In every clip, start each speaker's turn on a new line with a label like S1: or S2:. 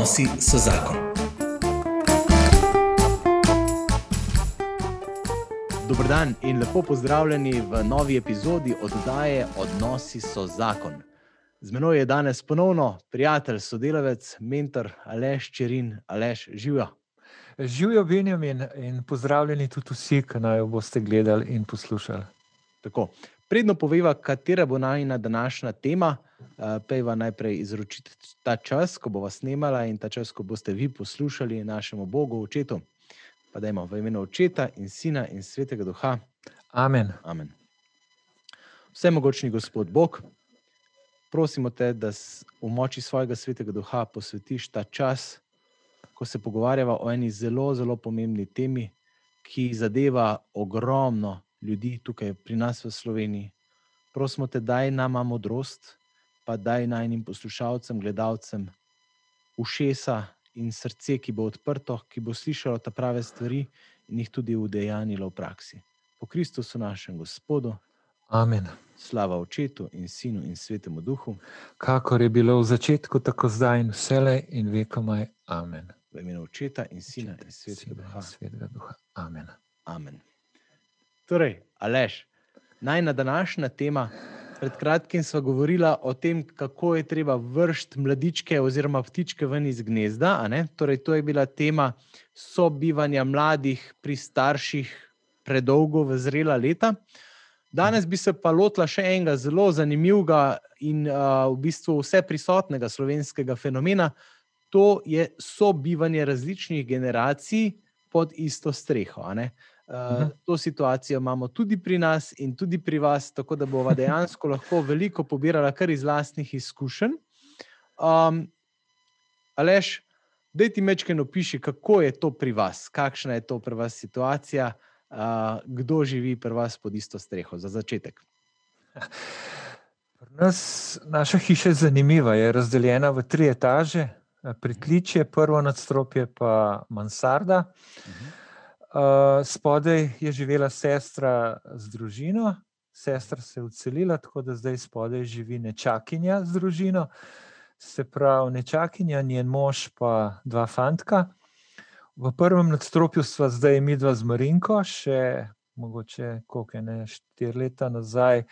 S1: Odnosi so zakon.
S2: Dobrodan in lepo pozdravljeni v novi epizodi oddaje Odnosi so zakon. Z menoj je danes ponovno prijatelj, sodelavec, mentor Aleš Čerin, Aleš Živa.
S3: Živijo Benjamin in pozdravljeni tudi vsi, ki naj jo boste gledali in poslušali.
S2: Tako. Predno poveva, katera bo najna današnja tema, uh, pejva najprej izročiti ta čas, ko bo vas snemala in ta čas, ko boste vi poslušali našemu Bogu, očetu. Pa dajmo v imenu očeta in sina in svetega duha.
S3: Amen.
S2: Amen. Vsemogočni Gospod Bog, prosimo te, da v moči svojega svetega duha posvetiš ta čas, ko se pogovarjava o eni zelo, zelo pomembni temi, ki zadeva ogromno ljudi tukaj pri nas v Sloveniji. Prosimo te, daj nama modrost, pa daj najnim poslušalcem, gledalcem ušesa in srce, ki bo odprto, ki bo slišalo ta prave stvari in jih tudi udejanjilo v praksi. Po Kristusu našem Gospodu,
S3: Amen.
S2: slava Očetu in Sinu in Svetemu Duhu,
S3: Kakor je bilo v začetku, tako zdaj in vselej in vekomaj. Amen.
S2: v imenu Očeta in Sina in Svetega
S3: in
S2: Duha.
S3: Svetega duha. Amen.
S2: Amen. Torej, Aleš, najna današnja tema. Pred kratkim smo govorili o tem, kako je treba vršiti mladičke oziroma ptičke ven iz gnezda. Torej, to je bila tema sobivanja mladih pri starših predolgo v zrela leta. Danes bi se pa lotila še enega zelo zanimivega in uh, v bistvu vse prisotnega slovenskega fenomena. To je sobivanje različnih generacij pod isto streho. ne. Uh,
S3: Mhm.
S2: to situacijo imamo tudi pri nas in tudi pri vas, tako da bomo dejansko lahko veliko pobirali kar iz lastnih izkušenj. Um, Aleš, da ti mečkaj opiši, kako je to pri vas, kakšna je to pri vas situacija, uh, kdo živi pri vas pod isto streho, za začetek.
S3: Pri Nas, naša hiša je zanimiva, je razdeljena v tri etaže, eh, pritličje, prvo nadstropje pa mansarda. Uh, spodaj je živela sestra z družino, sestra se je odselila, tako da zdaj spodaj živi nečakinja z družino, se pravi nečakinja, njen mož pa dva fantka. V prvem nadstropju sva zdaj mi dva z Marinko, še mogoče koliko je ne, štiri leta nazaj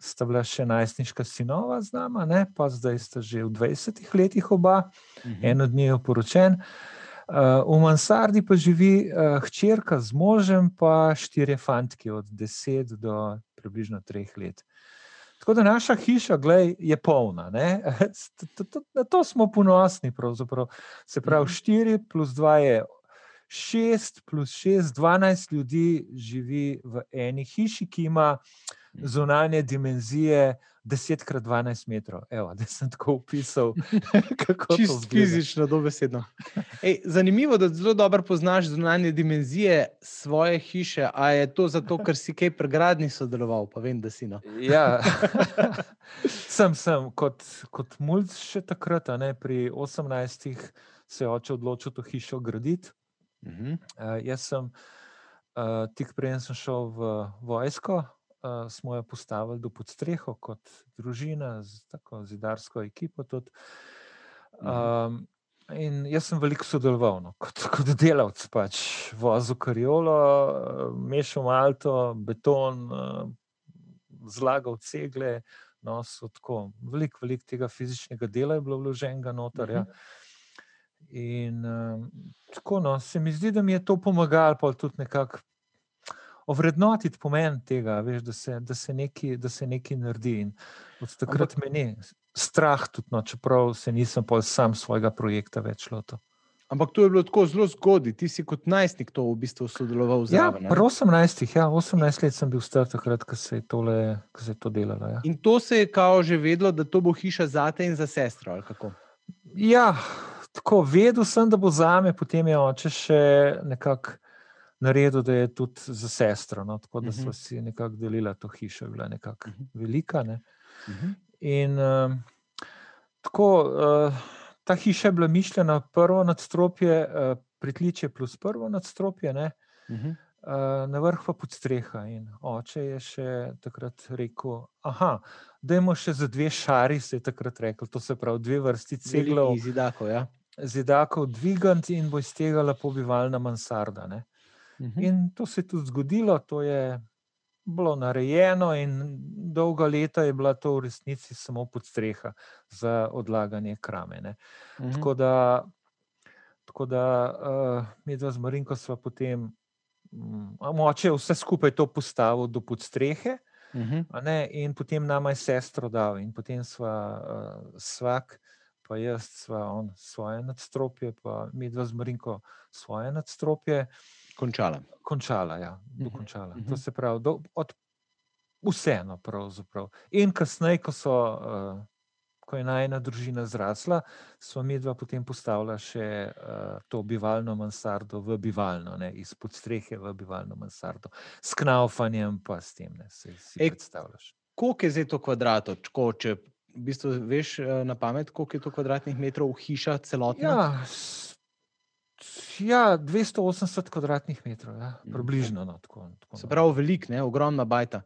S3: sta bila še najstniška sinova z nama, ne? pa zdaj sta že v 20 letih oba, en od njiju poročen. Uh, v mansardi pa živi uh, hčerka z možem, pa štirje fantki od 10 do približno 3 let. Tako da naša hiša glej, je polna. Na to smo ponosni. pravzaprav. Se pravi,
S2: Mhm.
S3: 4 plus 2 je 6, plus 6, 12 ljudi živi v eni hiši, ki ima zunanje dimenzije 10 krat 12 metrov. Evo, da sem tako opisal, kako to
S2: Čisto
S3: izgleda.
S2: fizično, dobesedno. Ej, zanimivo, da zelo dobro poznaš zunanje dimenzije svoje hiše. A je to zato, ker si kaj pri gradni sodeloval, pa vem, da si no.
S3: Ja, sem, sem kot, kot mulj še takrat, a ne, pri 18 se je oče odločil to hišo graditi.
S2: Mhm.
S3: Uh, jaz sem, uh, tik preden sem šel v vojsko, uh, smo jo postavili do podstreho kot družina, z tako zidarsko ekipo. Tudi. Um, in jaz sem veliko sodeloval, no, kot, kot delavec, pač vozil kariolo, eh, mešal malto, beton, eh, zlagal cegle. No, so tako, veliko, veliko tega fizičnega dela je bilo vloženega noter. Ja. In um, tako, no, se mi zdi, da mi je to pomagalo, pa tudi nekako ovrednotiti pomen tega, veš, da, se, da, se nekaj, da se nekaj naredi. In od takrat me ni strah, tudi, no, čeprav se nisem pol sam svojega projekta več lotil.
S2: Ampak to je bilo tako zelo zgodaj, ti si kot najstnik to v bistvu sodeloval
S3: Ja,
S2: zraven. a ne?
S3: pri 18, ja, 18 let sem bil star takrat, ko se je, tole, ko se je to delalo. Ja.
S2: In to se je kao že vedlo, da to bo hiša zate in za sestro.
S3: Ja, tako vedel sem, da bo za me, potem je oče še nekako naredil, da je tudi za sestro. No, tako da
S2: Mhm.
S3: smo si nekako delili to hišo, je bila nekako
S2: Mhm.
S3: velika. Ne.
S2: Mhm.
S3: In um, tako, uh, ta hiša je bila mišljena prvo nadstropje, uh, pritličje plus prvo nadstropje, ne,
S2: Mhm.
S3: uh, na vrh pa podstreha. In oče je še takrat rekel: Aha, dajmo še za dve šari, se je takrat rekel, to se pravi dve vrsti ceglov.
S2: Zidakov, ja.
S3: zidakov dvigant in bo iz tega lepo bivalna mansarda. Ne.
S2: Mhm.
S3: In to se je tudi zgodilo, to je bilo narejeno, in dolga leta je bila to v resnici samo podstreha za odlaganje krame. Ne.
S2: Mhm.
S3: Tako da, tako da uh, mi dva z Marinko sva potem, um, moče vse skupaj to postavil do podstrehe,
S2: Mhm.
S3: a ne, in potem nama je sestro dal, in potem sva uh, svak, pa jaz, sva on svoje nadstropje, pa mi dva z Marinko svoje nadstropje
S2: Končala.
S3: končala, ja,
S2: Mhm,
S3: dokončala.
S2: mhm.
S3: To se pravi, do, od vseeno pravzaprav. In kasneje, ko so, uh, ko je najna družina zrasla, smo mi dva potem postavila še uh, to bivalno mansardo v bivalno, ne, izpod strehe v bivalno mansardo, s knaufanjem pa s tem, ne, se si
S2: Ej,
S3: predstavljaš.
S2: Koliko je zdaj to kvadratov, tako, če v bistvu veš eh, na pamet, koliko je to kvadratnih metrov hiša celotna?
S3: Ja, ja 280 kvadratnih metrov, ja,
S2: Mhm.
S3: približno. No, tako, tako,
S2: Se
S3: no.
S2: pravi, velik, ne, ogromna bajta.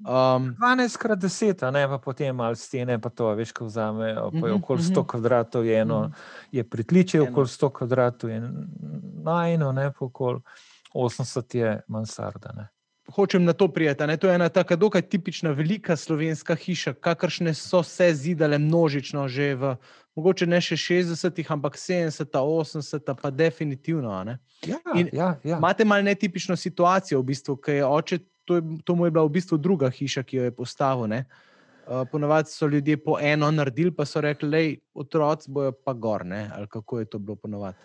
S2: Um,
S3: 12 krat 10, a ne pa potem malo stene, pa to, veš, ko vzamejo. Pa je
S2: Mhm,
S3: okoli
S2: mhm.
S3: 100 kvadratov, je eno,
S2: Mhm.
S3: je pritličje, okoli 100 kvadratov je najno, ne pa okoli 80 je mansarda. Ne.
S2: hočem na to prijeti. Ne? To je ena taka dokaj tipična velika slovenska hiša, kakršne so se zidale množično že v, mogoče ne še 60-ih, ampak 70-ta, 80-ta, pa definitivno.
S3: Ja,
S2: In
S3: ja, ja.
S2: Imate malo netipično situacijo, v bistvu, ker je oče, to, je, to mu je bila v bistvu druga hiša, ki jo je postavil. Ne? Uh, ponavadi so ljudje po eno naredili, pa so rekli, da otroci bojo pa gor, ne? ali kako je to bilo ponavadi.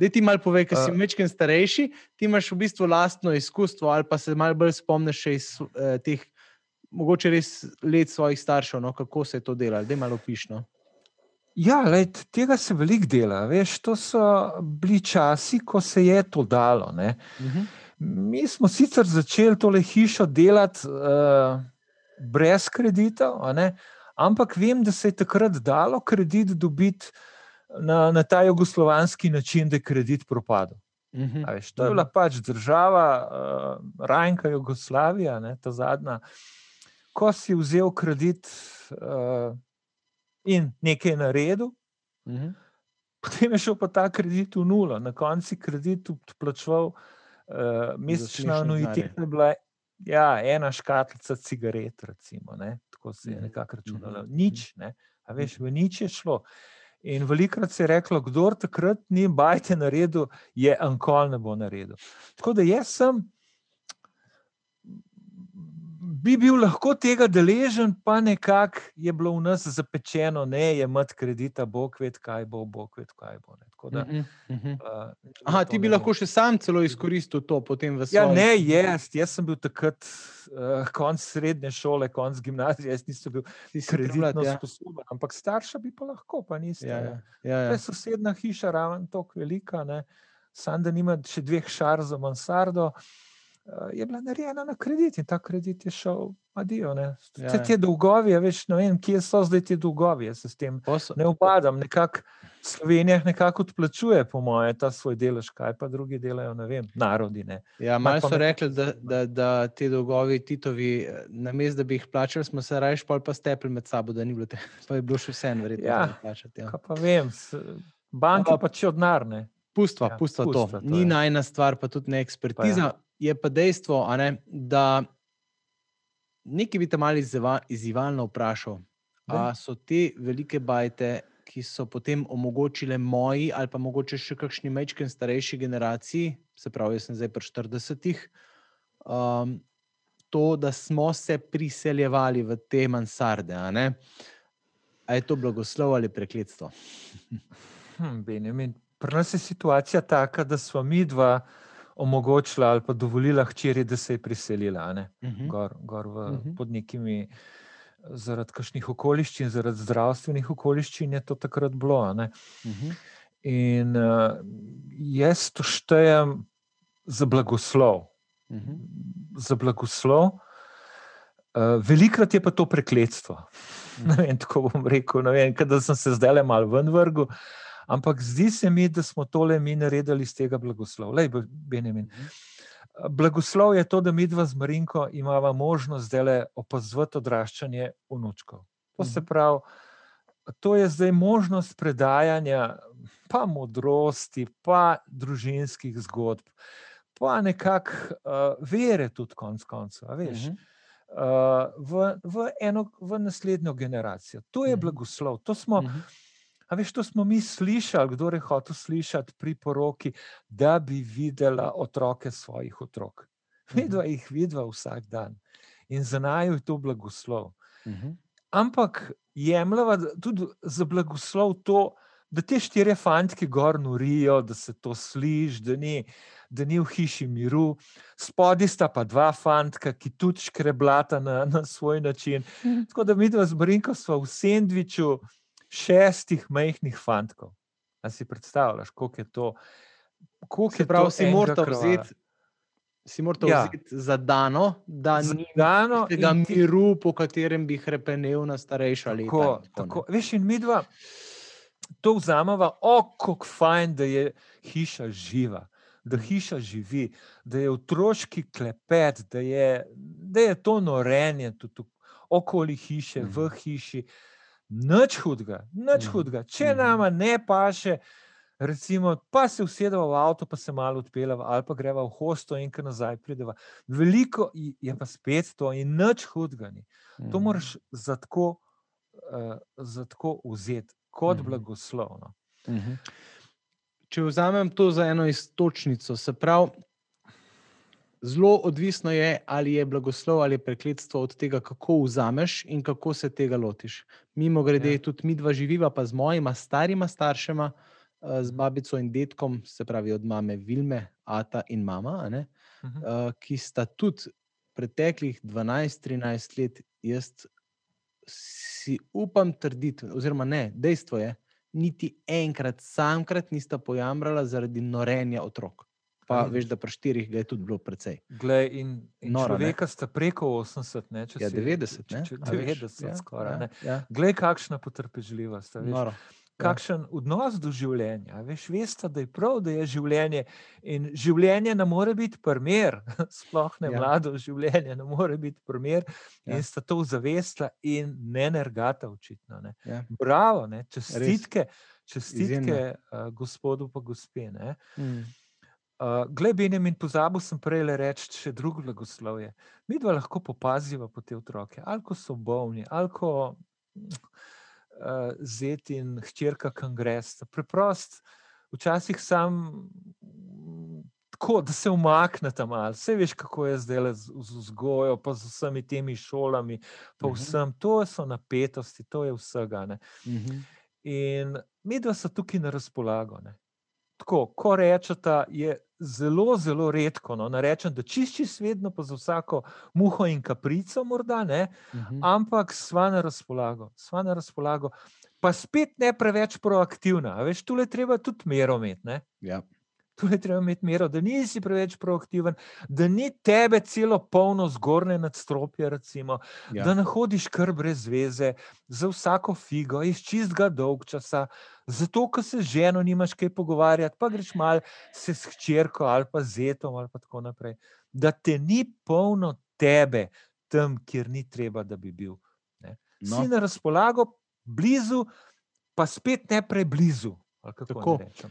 S2: Da ti malo povej, ker si
S3: Uh,
S2: večkrat starejši, ti imaš v bistvu lastno izkustvo, ali pa se malo bolj spomniš še iz eh, teh, mogoče res let svojih staršev, no? kako se je to delalo, da je malo pišno.
S3: Ja, lej, tega se veliko dela. Veš, to so bili časi, ko se je to dalo. Ne.
S2: Uh -huh.
S3: Mi smo sicer začeli tole hišo delati uh, brez kreditov, ampak vem, da se je takrat dalo kredit dobiti na, na ta jugoslovanski način, da je kredit propadel.
S2: Uh -huh.
S3: A Veš, to je bila pač država, uh, Rajnka Jugoslavija, ne, ta zadnja. Ko si vzel kredit uh, in nekaj naredil,
S2: Uh -huh.
S3: potem je šel pa ta kredit v nulo, na koncu kredit odplačeval, uh, mesečna
S2: smešne
S3: anuiteta je bila ja, ena škatlica cigaret, recimo, ne, tako se je
S2: Mhm,
S3: nekako računalo.
S2: mhm,
S3: Nič, ne, a veš, v nič je šlo. In velikrat se je reklo, kdo takrat ni bajte naredil, je ankol ne bo naredil. Tako da jaz sem, bi bil lahko tega deležen, pa nekako je bilo v nas zapečeno, ne je imeti kredita, bog ved, kaj bo, bog ved, kaj bo. Ne. Tako da,
S2: Uh -huh. Uh Aha, ti bi lahko še sam celo izkoristil to potem v
S3: Ja,
S2: svojem.
S3: ne, jaz, jaz sem bil takrat uh, konc srednje šole, konc gimnazije, jaz nisem bil kreditno
S2: ja.
S3: sposoben, ampak starša bi pa lahko, pa niste.
S2: Ja,
S3: Ja,
S2: ja, ja,
S3: To
S2: ja.
S3: je sosedna hiša, ravno tako velika, ne. sam da nima še dveh šar za mansardo. uh, Je bila narejena na kredit in ta kredit je šel, adijo. Vse
S2: ja.
S3: te dolgovi, veš, ne vem, kje so zdaj ti dolgovi. Jaz se s tem
S2: Posel-
S3: ne upadam. Nekako Slovenija nekako odplačuje, po moje, ta svoj delež, kaj pa drugi delajo, ne vem, narodi. Ne.
S2: Ja,
S3: Malo
S2: so rekli, da, da, da ti dolgovi Titovi, na mestu, da bi jih plačali, smo se raje pol pa stepli med sabo, da ni bilo te, pa je bilo še vseeno verjetno
S3: Ja.
S2: plačati. Ja.
S3: Pa vem, banke
S2: Ampak-
S3: pa če odnarne.
S2: Pustva,
S3: Ja,
S2: pustva to.
S3: pustiva to,
S2: Ni najna stvar, pa tudi ne ekspertiza.
S3: ja.
S2: Je pa dejstvo, ne, da nekaj bi malo izziva- izzivalno vprašal. A
S3: Daj.
S2: so te velike bajte, ki so potem omogočile moji, ali pa mogoče še kakšni mečken starejši generaciji, se pravi, jaz sem zdaj pri 40-ih, um, to, da smo se priseljevali v te mansarde. A, a je to blagoslov ali prekletstvo?
S3: Hm, Benjamin, pri nas je situacija taka, da smo mi dva omogočila ali pa dovolila hčeri, da se je priselila. ne,
S2: Mhm.
S3: Gor, gor v,
S2: Mhm.
S3: pod nekimi, zaradi kakšnih okoliščin, zaradi zdravstvenih okoliščin je to takrat bilo. ne.
S2: Mhm.
S3: In uh, jaz to štejem za blagoslov.
S2: Mhm.
S3: Za blagoslov. Uh, velikrat je pa to prekletstvo. Ne vem, tako bom rekel, ne vem, da sem se zdaj le malo ven vrgel. Ampak zdi se mi, da smo tole mi naredili iz tega blagoslov. Lej, Be- Benjamin. Blagoslov je to, da mi dva z Marinko imamo možnost zdaj le opazovati odraščanje vnučkov. To se
S2: Mhm.
S3: pravi, to je zdaj možnost predajanja pa modrosti, pa družinskih zgodb, pa nekako uh, vere, tudi konec koncev. Uh -huh. uh, v, v, eno, v naslednjo generacijo. To je -huh. blagoslov. To smo, uh -huh. A veš, to smo mi slišali, kdo je hotel slišati pri poroki, da bi videla otroke svojih otrok. Vidva jih vidva vsak dan in za naju je to blagoslov. Uh -huh. Ampak jemljava tudi za blagoslov to, da te štiri fantke gor norijo, da se to sliši, da, da ni v hiši miru. Spodaj sta pa dva fantka, ki tudi škreblata na, na svoj način. -huh. Tako da mi dva z Brinko smo v sendviču šestih majhnih fantkov. A si predstavljaš, koliko je to?
S2: Koliko je prav, si morate vzeti. Si morate ja. vzeti za dano, da ni dano tega ti... miru, po katerem bi krepenil na starejša leta. Tako,
S3: tako. Veš, in mi dva to vzamemo, kako fajn, da je hiša živa, da hiša živi, da je otroški klepet, da je, da je to norenje tudi okoli hiše, mm. v hiši. Nič hudega, nič mm. hudega. Če mm. nama ne paše, recimo, pa se usedemo v avto, pa se malo odpeljemo, ali pa gremo v hosto in kar nazaj pridemo. Veliko je pa spet to in nič hudega ni. To moraš zato uh, vzeti kot mm. blagoslovno. -hmm.
S2: Če vzamem to za eno istočnico, se pravi, zelo odvisno je, ali je blagoslov ali je prekletstvo od tega, kako vzameš in kako se tega lotiš. Mimo grede, ja. tudi mi dva živiva, pa z mojima starima staršema, eh, z mhm. babico in detkom, se pravi od mame Vilme, Ata in mama, uh -huh. uh, ki sta tudi preteklih 12-13 let, jaz si upam trditi, oziroma ne, dejstvo je, niti enkrat, samkrat nista pojamrala zaradi norenja otrok pa veš, da pri štirih je tudi bilo precej.
S3: Glej, in in Nora, človeka sta preko 80, ne,
S2: če ja, 90,
S3: če, če, 90 ja, skoraj. Ja, ja. Glej, kakšna potrpežljivost. Kakšen ja. odnos do življenja. Veš, veste, da je prav, da je življenje. In življenje ne more biti primer, sploh ne ja. mlado življenje, ne more biti primer. Ja. In sta to zavestla in ne nergata, očitno. Ne. Ja. Bravo, ne. čestitke, čestitke uh, gospodu pa gospe. Mm. Uh, Glej, Benjamin, pozabil sem prej reči še drugo blagoslovje. Mi dva lahko popaziva po te otroke, ali ko so bolni, ali ko uh, zet in hčerka kongres. Preprost, včasih sam tako, da se umakne tam malo. Vse veš, kako je zdaj z, z vzgojo, pa z vsemi temi šolami, pa uh mhm. -huh. vsem. To so napetosti, to je vsega. Uh mhm. -huh. In mi dva so tukaj na razpolago. Ne? Tako, ko rečete, je zelo, zelo redko. No, rečem, da čišči svetno, pa za vsako muho in kaprico, morda ne, uh mhm. -huh. ampak sva na razpolago, sva na razpolago. Pa spet ne preveč proaktivna, veš, tu le treba tudi mero imeti.
S2: Ja.
S3: Tu je treba imeti mero, da nisi preveč proaktiven, da ni tebe celo polno zgornje nadstropje, recimo, ja. da ne hodiš kar brez veze, za vsako figo, iz čistega dolg časa, zato, ker se z ženo nimaš kaj pogovarjati, pa greš mal se s hčerko ali pa z zetom ali pa tako naprej. Da te ni polno tebe tam, kjer ni treba, da bi bil. Ne. No. Si na razpolago, blizu, pa spet ne preblizu. Tako rečem.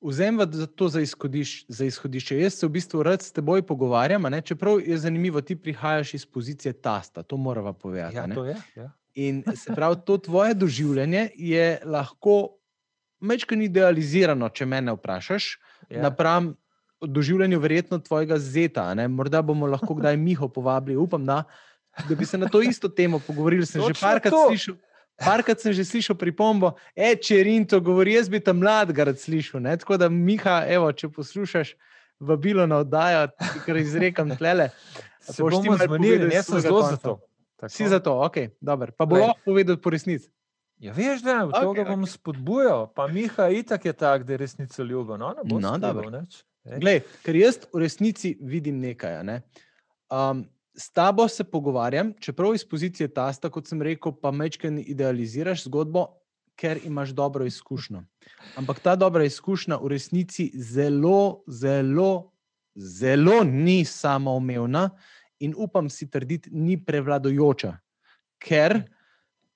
S2: Vzemem to za, izhodiš, za izhodišče. Jaz se v bistvu rad s teboj pogovarjam, ne? čeprav je zanimivo, ti prihajaš iz pozicije tasta, to moramo povedati.
S3: Ja, to je. Ja.
S2: In se pravi, to tvoje doživljanje je lahko mečkaj idealizirano, če me vprašaš, ja. napram doživljanju verjetno tvojega zeta. Ne? Morda bomo lahko kdaj Miho povabili, upam, da, da bi se na to isto temo pogovorili. Sem Točno že parkrat slišal. Parkrat sem že slišal pripombo, e, če Rinto govori, jaz bi tam mladega rad slišal. Ne? Tako da, Miha, evo, če poslušaš vabilo na oddajo, ki izrekam tlele.
S3: Se bomo zmenili, ne sem zelo za to.
S2: Si za to, ok, dobro. Pa bo lahko povedal po resnici.
S3: Ja, veš, da je to, da bom okay. spodbujal. Pa Miha itak je tak, da je resnica ljubo. No,
S2: no dobro. Glej, ker jaz v resnici vidim nekaj. Ne? Um, s tabo se pogovarjam, čeprav iz pozicije tasta, kot sem rekel, pa mečken idealiziraš zgodbo, ker imaš dobro izkušnjo. Ampak ta dobra izkušnja v resnici zelo, zelo, zelo ni samoumevna in upam si trditi, ni prevladojoča. Ker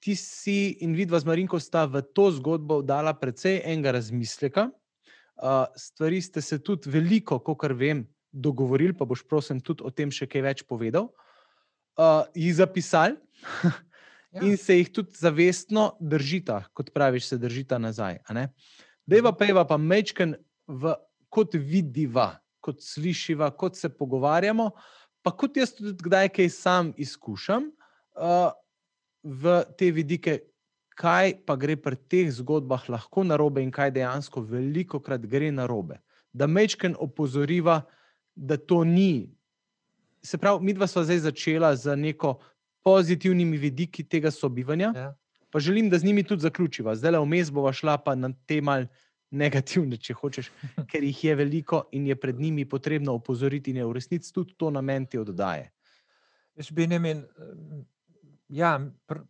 S2: ti si in vidva z Marinko sta v to zgodbo dala precej enega razmisleka. Uh, stvari ste se tudi veliko, kot vem, dogovorili, pa boš, prosim, tudi o tem še kaj več povedal. Uh, jih zapisali ja. in se jih tudi zavestno držita, kot praviš, se držita nazaj. Deva pa je pa mečken, v, kot vidiva, kot slišiva, kot se pogovarjamo, pa kot jaz tudi kdaj kaj sam izkušam. Uh, v te vidike, kaj pa gre pri teh zgodbah lahko narobe in kaj dejansko veliko krat gre narobe. Da mečken opozoriva, da to ni. Se pravi, mi dva sva zdaj začela z neko pozitivnimi vidiki tega sobivanja, ja. pa želim, da z njimi tudi zaključiva. Zdaj le vmes bova šla pa na te mal negativne, če hočeš, ker jih je veliko in je pred njimi potrebno opozoriti in je v resnici tudi to namen te oddaje.
S3: Jaz bi ne men, ja, pr,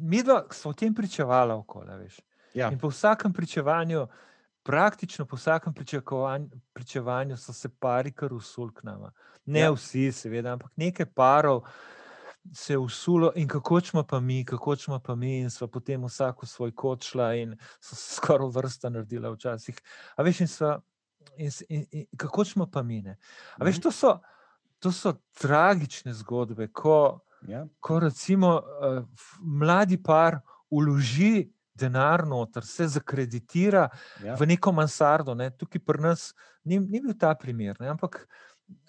S3: mi dva smo o tem pričevali okoli. Ja. In po vsakem pričevanju, praktično po vsakem pričevanju, so se pari kar usul k nama. Ne ja. vsi, seveda, ampak nekaj parov. Se je usulo, in kako smo pa mi, kako smo pa mi, in smo potem vsako svoj kot šla, in so se skoraj vrsta naredila včasih. A veš, in, sva, in, in, in kako smo pa mi? A veš, mhm. to so, to so tragične zgodbe, ko, Ja. Ko recimo uh, mladi par uloži denar noter, se zakreditira ja. v neko mansardo, ne? tukaj pri nas ni, ni bil ta primer, ne? ampak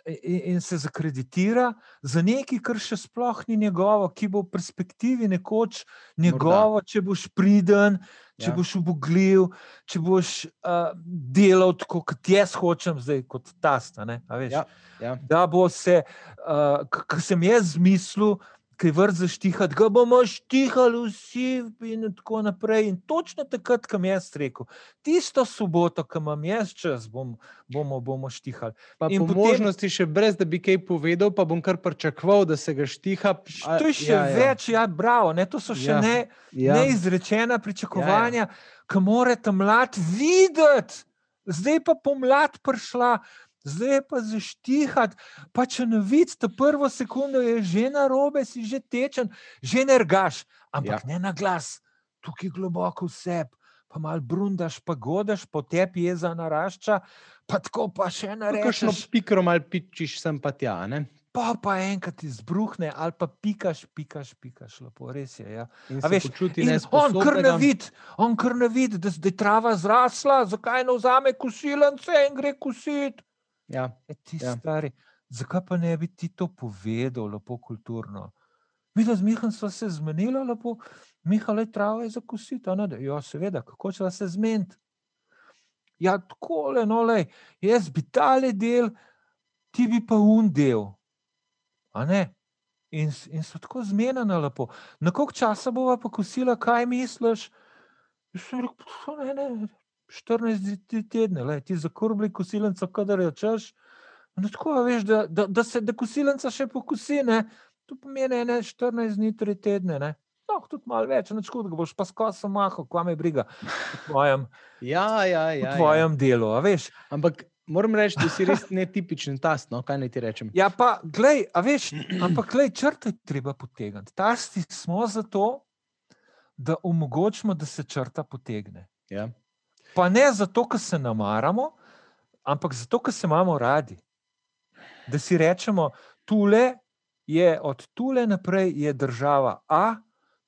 S3: in, in se zakreditira za nekaj, kar še sploh ni njegovo, ki bo v perspektivi nekoč njegovo, Morda. če boš priden, če ja. boš ubogljiv, če boš uh, delal tako, kot jaz hočem, zdaj kot tasta. Ja. Ja. Da bo se, uh, kar sem jaz zmislil, kaj vrt zaštihati, ga bomo štihali vsi in tako naprej. In točno takrat, kam jaz rekel, tisto soboto, ki imam jaz čas, bom, bomo, bomo štihali.
S2: Pa in po potem, možnosti še brez, da bi kaj povedal, pa bom kar pričakoval, da se ga štiha.
S3: A, to je še ja, ja. več, ja, bravo, ne, to so še ja, ne, ja. neizrečena pričakovanja, ja, ja. ki morate mlad videti. Zdaj pa pomlad prišla, zdaj pa zaštihati, pa če ne vidiš, ta prvo sekundo je že na robe, si že tečen, že nergaš, ampak ja. ne na glas, tukaj globoko vse. Pa malo brundaš, pa godaš, po tebi je za narašča, pa tako pa še ne rečeš.
S2: Kakšno pikro malo pičiš sem pa tja, ne?
S3: Pa pa enkrat izbruhne, ali pa pikaš, pikaš, pikaš, lepo, res je. Ja.
S2: A veš.
S3: On kar ne vidi, on kar ne vidi, da je trava zrasla, zakaj ne vzame kosilence in gre kositi.
S2: Ja.
S3: E, ti ja. stari, zakaj pa ne bi ti to povedal, lepo kulturno? Mi z Mihom smo se zmenili, lepo, Miha le trava je za kositi. Ja, seveda, kako če se zmeniti? Ja, tako le, no, le, jaz bi tale del, ti bi pa un del. In, in so tako zmenjena, lepo. Na koliko časa bova pa kosila, kaj misliš? Jaz sem rekel, ne, ne, 14 tedne, le, ti za kurbli kosilenca, kadar jo češ. No, tako veš, da, da, da se da kosilenca še pokusi, ne? to pomeni ne 14 dni, 3 tedne. Ne? No, tudi malo več, neč kot boš pa skozi maho, kva me briga. V tvojem,
S2: ja, ja, ja,
S3: v tvojem ja. delu, a veš.
S2: Ampak moram reči, da si res netipičen tast, no, kaj naj ti rečem.
S3: Ja, pa, glej, a veš, ampak glej, črte treba potegniti. Tasti smo zato, da omogočimo, da se črta potegne.
S2: Ja.
S3: Pa ne zato, ker se namaramo, ampak zato, ker se imamo radi. Da si rečemo, tule je od tule naprej je država A,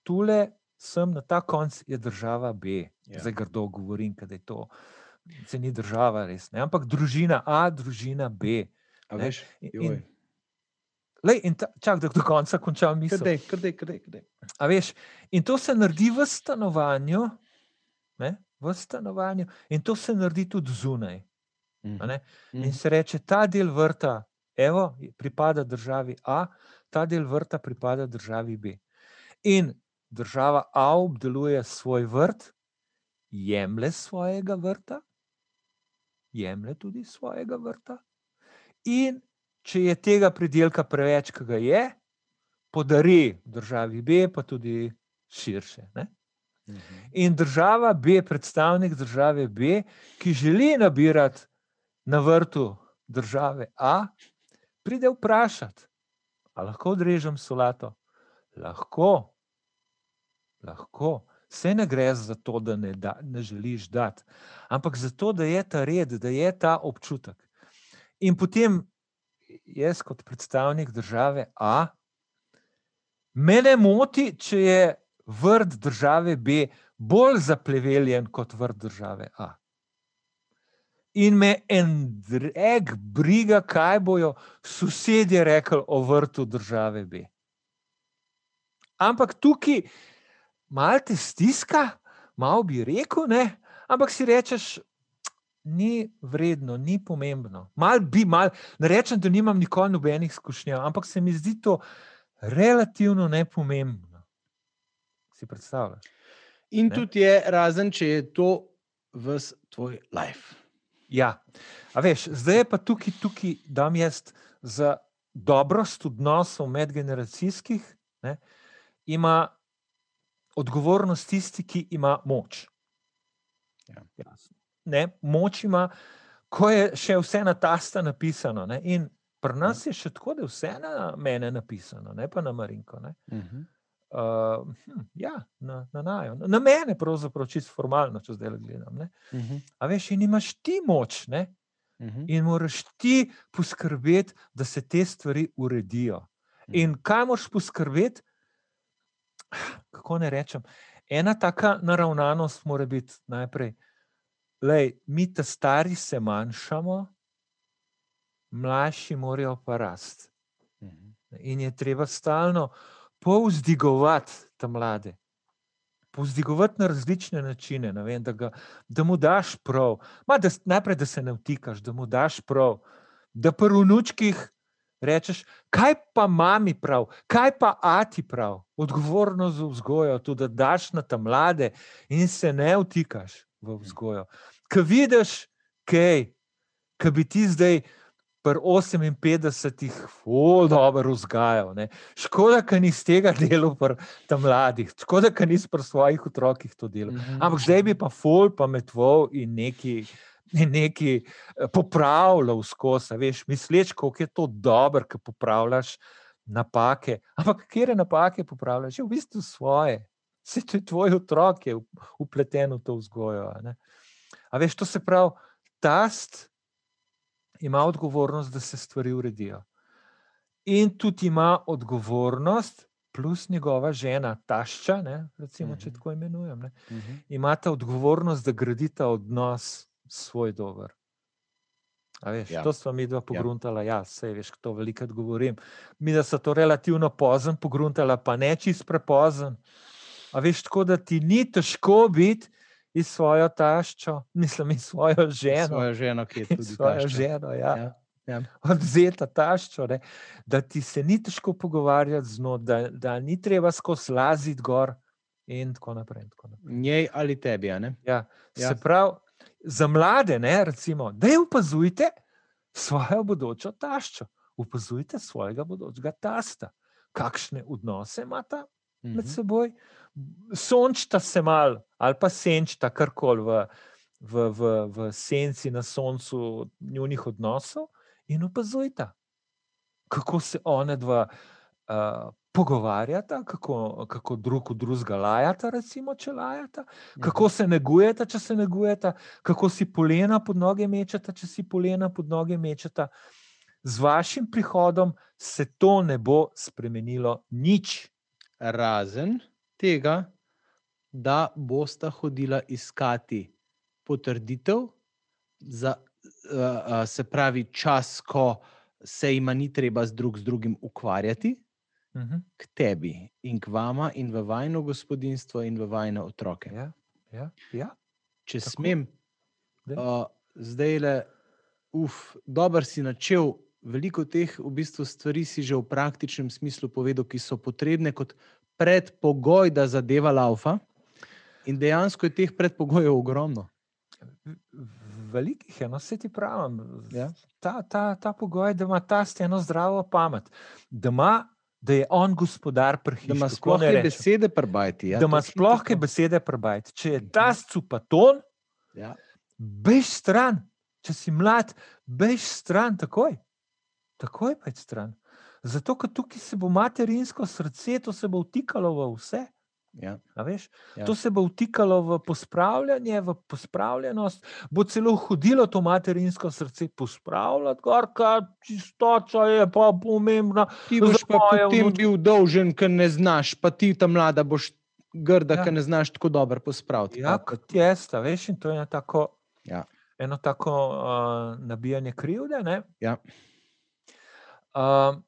S3: tule sem na ta konc je država B. Ja. Zdaj grdo govorim, da je to. Se ni država, res. Ne? Ampak družina A, družina B.
S2: Veš, in,
S3: lej, in ta, čak, da do konca končam misel.
S2: Kdej, kdej, kdej, kdej.
S3: Veš, in to se naredi v stanovanju, ne? V stanovanju, in to se naredi tudi zunaj. Mm. In se reče, ta del vrta, evo, pripada državi A, ta del vrta pripada državi B. In država A obdeluje svoj vrt, jemlje svojega vrta, jemlje tudi svojega vrta. In če je tega pridelka preveč, ki ga je, podari državi B, pa tudi širše. Ne? Mhm. In država B, predstavnik države B, ki želi nabirati na vrtu države A, pride vprašati, ali lahko odrežem solato. Lahko, lahko. Vse ne gre za to, da ne, da ne želiš dati, ampak zato, da je ta red, da je ta občutek. In potem jaz, kot predstavnik države A, me ne moti, če je vrt države B bolj zapleveljen kot vrt države A. In me en dreg briga, kaj bojo sosedje rekli o vrtu države B. Ampak tukaj malo te stiska, malo bi rekel, ne? ampak si rečeš, ni vredno, ni pomembno. Mal bi, mal, ne rečem, da nimam nikoli nobenih izkušnja, ampak se mi zdi to relativno nepomembno. Si predstavljaš?
S2: In
S3: Ne.
S2: tudi je razen, če je to v tvoj life.
S3: Ja, a veš, zdaj je pa tukaj, tukaj dam jaz za dobrost odnosov medgeneracijskih, ne, ima odgovornost tisti, ki ima moč.
S2: Ja.
S3: Jasno. Ne, moč ima, ko je še vse na tasta napisano. Ne, in pri nas je še tako, da je vse na mene napisano, ne pa na Marinko. Ne.
S2: Uh -huh.
S3: Uh, hm, ja, na, na najo. Na mene, pravzaprav, čisto formalno, če zdaj gledam. Ne.
S2: Uh -huh.
S3: A veš, in imaš ti moč, ne?
S2: Uh -huh.
S3: in moraš ti poskrbeti, da se te stvari uredijo. In kaj moraš poskrbeti? Kako ne rečem? Ena taka naravnanost mora biti najprej, da mi, ta stari, se manjšamo, mlajši morajo pa rasti.
S2: Uh -huh.
S3: In je treba stalno povzdigovati te mlade. Povzdigovati na različne načine, ne vem, da, ga, da mu daš prav. Ma, da, najprej, da se ne vtikaš, da mu daš prav. Da pri vnučkih rečeš, kaj pa mami prav, kaj pa ati prav. Odgovornost za vzgojo, tudi da daš na te mlade in se ne vtikaš v vzgojo. Ko vidiš, kaj, ki bi ti zdaj pri 58-ih, zelo dobro vzgajal. Ne. Škoda, da nisi tega delal pri tam mladih, škoda, da nisi pri svojih otrokih to delal.
S2: Mhm.
S3: Ampak zdaj bi pa ful pametval in neki. Neki eh, popravljal skozi, veš, misleč, kako je to dobro, ko popravljaš napake. Ampak kje napake popravljaš? Je v bistvu svoje. Vse to je tvoj otrok, ki je upleten v to vzgojo. a ne. A veš, to se pravi, tast ima odgovornost, da se stvari uredijo. In tudi ima odgovornost, plus njegova žena, tašča, ne, recimo, če
S2: Mhm.
S3: tako imenujem, ne,
S2: Uh -huh.
S3: imata odgovornost, da gradita odnos svoj dober. A veš,
S2: Ja.
S3: ja. To smo mi dva pogruntala, ja, vse veš, to velikrat govorim. Mi da so to relativno pozno pogruntala, pa ne čist prepozen. A veš, tako da ti ni težko biti iz svojo taščo, mislim, iz svojo ženo.
S2: Svojo ženo, ki je tudi
S3: svojo
S2: tašča.
S3: ženo, ja.
S2: Ja, ja.
S3: Odvzeta taščo, ne, da ti se ni težko pogovarjati z njo, da, da ni treba skozi laziti gor, in tako naprej. In tako naprej.
S2: Njej ali tebi?
S3: Ja,
S2: Ja.
S3: se pravi, za mlade, ne, recimo, da je opazujte svojo bodočo taščo, opazujte svojega bodočega tasta, kakšne odnose imata med
S2: Mhm.
S3: seboj, sončta se mal ali pa senčta karkoli v, v, v, v senci na soncu njunih odnosov in opazujta, kako se one dva uh, pogovarjata, kako, kako drug od drugega lajata, recimo, če lajata, kako se negujeta, če se negujeta, kako si polena pod noge mečeta, če si polena pod noge mečeta. Z vašim prihodom se to ne bo spremenilo nič.
S2: Razen tega, da bosta hodila iskati potrditev, za, uh, uh, se pravi, čas, ko se jima ni treba z drug z drugim ukvarjati,
S3: Mhm.
S2: k tebi in k vama, in v vajno gospodinstvo, in v vajne otroke.
S3: Ja, ja, ja.
S2: Če
S3: tako.
S2: smem,
S3: Daj.
S2: uh, zdaj le, uf, dobro si načel. Veliko teh v bistvu stvari si že v praktičnem smislu povedal, ki so potrebne kot predpogoj, da zadeva laufa. In dejansko je teh predpogojev ogromno.
S3: Velikih je, no se ti pravim.
S2: Ja.
S3: Ta, ta, ta pogoj, da ima ta steno zdravo pamet, da, ima, da je on gospodar
S2: Da
S3: prhišča.
S2: ima sploh te besede prebajati. Ja,
S3: da ima sploh kaj besede prebajati. Če je ta cupaton,
S2: Ja.
S3: bež stran, če si mlad, bež stran takoj. Takoj bež stran. Zato, ker tukaj se bo materinsko srce, to se bo vtikalo v vse.
S2: Ja. Ja.
S3: To se bo vtikalo v pospravljanje, v pospravljenost, bo celo hodilo to materinsko srce pospravljati, kar čistoča je pa pomembna.
S2: Ti boš pa potem
S3: vnuk-
S2: bil dolžen, ker ne znaš, pa ti ta mlada boš grda,
S3: Ja.
S2: ker ne znaš tako dobro pospraviti.
S3: Ja,
S2: Pa-
S3: kot jaz, a veš, in to je eno tako,
S2: Ja.
S3: eno tako uh, nabijanje krivde. Ne?
S2: Ja.
S3: Uh,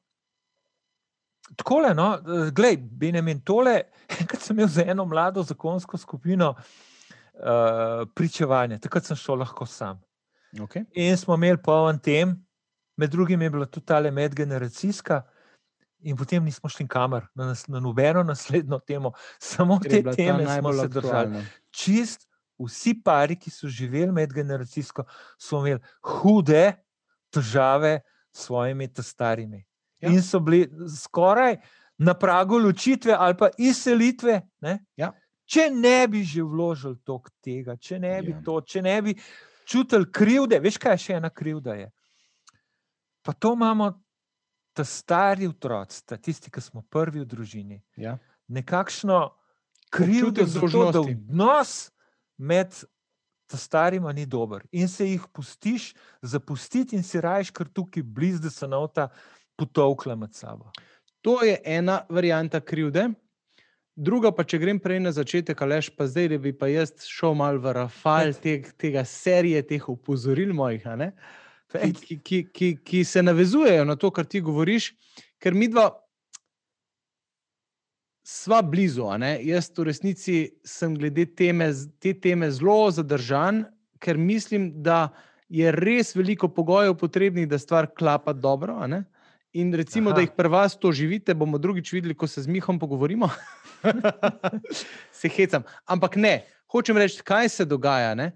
S3: Tako je, no, glej, Benjamin, tole, enkrat sem imel za eno mlado zakonsko skupino uh, pričevanje, takrat sem šel lahko sam.
S2: Okay.
S3: In smo imeli poln tem, med drugim je bila tudi ta medgeneracijska, in potem nismo šli kamor, na, nas- na nobeno naslednjo temo, samo te teme smo se držali.
S2: aktualna.
S3: Čist vsi pari, ki so živeli medgeneracijsko, so imeli hude težave s svojimi starimi.
S2: Ja.
S3: In so bili skoraj na pragu ločitve ali pa izselitve. Ne?
S2: Ja.
S3: Če ne bi že vložili toliko tega, če ne bi
S2: Ja.
S3: to, če ne bi čutili krivde, veš, kaj je še ena krivda? Je? Pa to imamo, ta stari otroci, ta tisti, ki smo prvi v družini
S2: Ja.
S3: nekakšno krivdo
S2: Občutek
S3: za to, da odnos med ta starima ni dober in se jih pustiš zapustiti in si rajš kar tukaj blizu, da se nota potovkla med sabo.
S2: To je ena varianta krivde. Druga, pa če grem prej na začetek, Aleš, pa zdaj da bi pa jaz šel malo v rafal teg, tega serije, teh opozoril mojih, ki, ki, ki, ki se navezujejo na to, kar ti govoriš, ker mi dva sva blizu. Jaz v resnici sem glede teme, te teme zelo zadržan, ker mislim, da je res veliko pogojev potrebnih, da stvar klapa dobro. In recimo, Aha. da jih pri vas to živite, bomo drugič videli, ko se z Mihom pogovorimo. se hecam. Ampak ne, hočem reči, kaj se dogaja. Ne?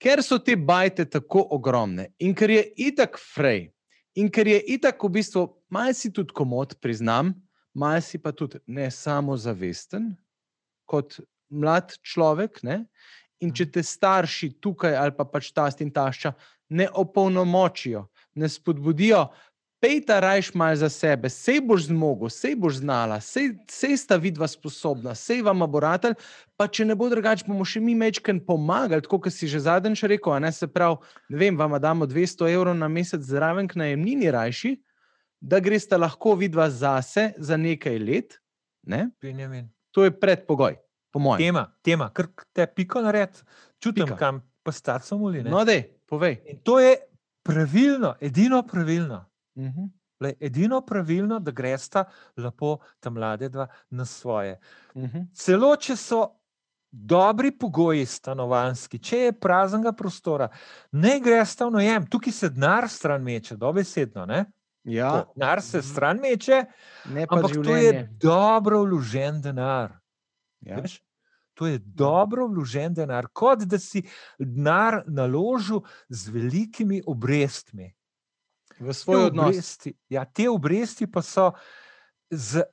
S2: Ker so te bajte tako ogromne in ker je itak frej, in ker je itak v bistvu malo si tudi komod, priznam, malo si pa tudi ne samozavesten kot mlad človek. Ne? In če te starši tukaj ali pa pač tast in tašča ne opolnomočijo, ne spodbudijo, pejta rajš mal za sebe, sej boš zmogel, sej boš znala, sej, sej sta vidva sposobna, sej vam bo ratelj, pa če ne bo drugače, bomo še mi mečken pomagali, tako kot si že zadnjič rekel, a ne se pravi, ne vem, vam damo 200 evrov na mesec zraven k najemnini rajši, da greste lahko vidva zase za nekaj let, ne?
S3: Benjamin.
S2: to je predpogoj, po mojem.
S3: Tema, tema, ker te piko nared, čutim,
S2: Pika.
S3: kam pa starcem moli.
S2: No, dej, povej.
S3: In to je pravilno, edino pravilno.
S2: Uh -huh.
S3: Le, edino pravilno, da gresta lepo ta mlade dva na svoje.
S2: Uh -huh.
S3: Celo če so dobri pogoji stanovanski, če je praznega prostora, ne gresta v najem, tukaj se denar stran meče, dobesedno. Ne?
S2: Ja,
S3: To, Denar se stran meče,
S2: ne pa
S3: ampak to
S2: življenje.
S3: je dobro vložen denar.
S2: Ja.
S3: Veš? To je dobro vložen denar, kot da si denar naložil z velikimi obrestmi.
S2: V
S3: Te
S2: svoj odnos.
S3: obresti, ja, te obresti pa so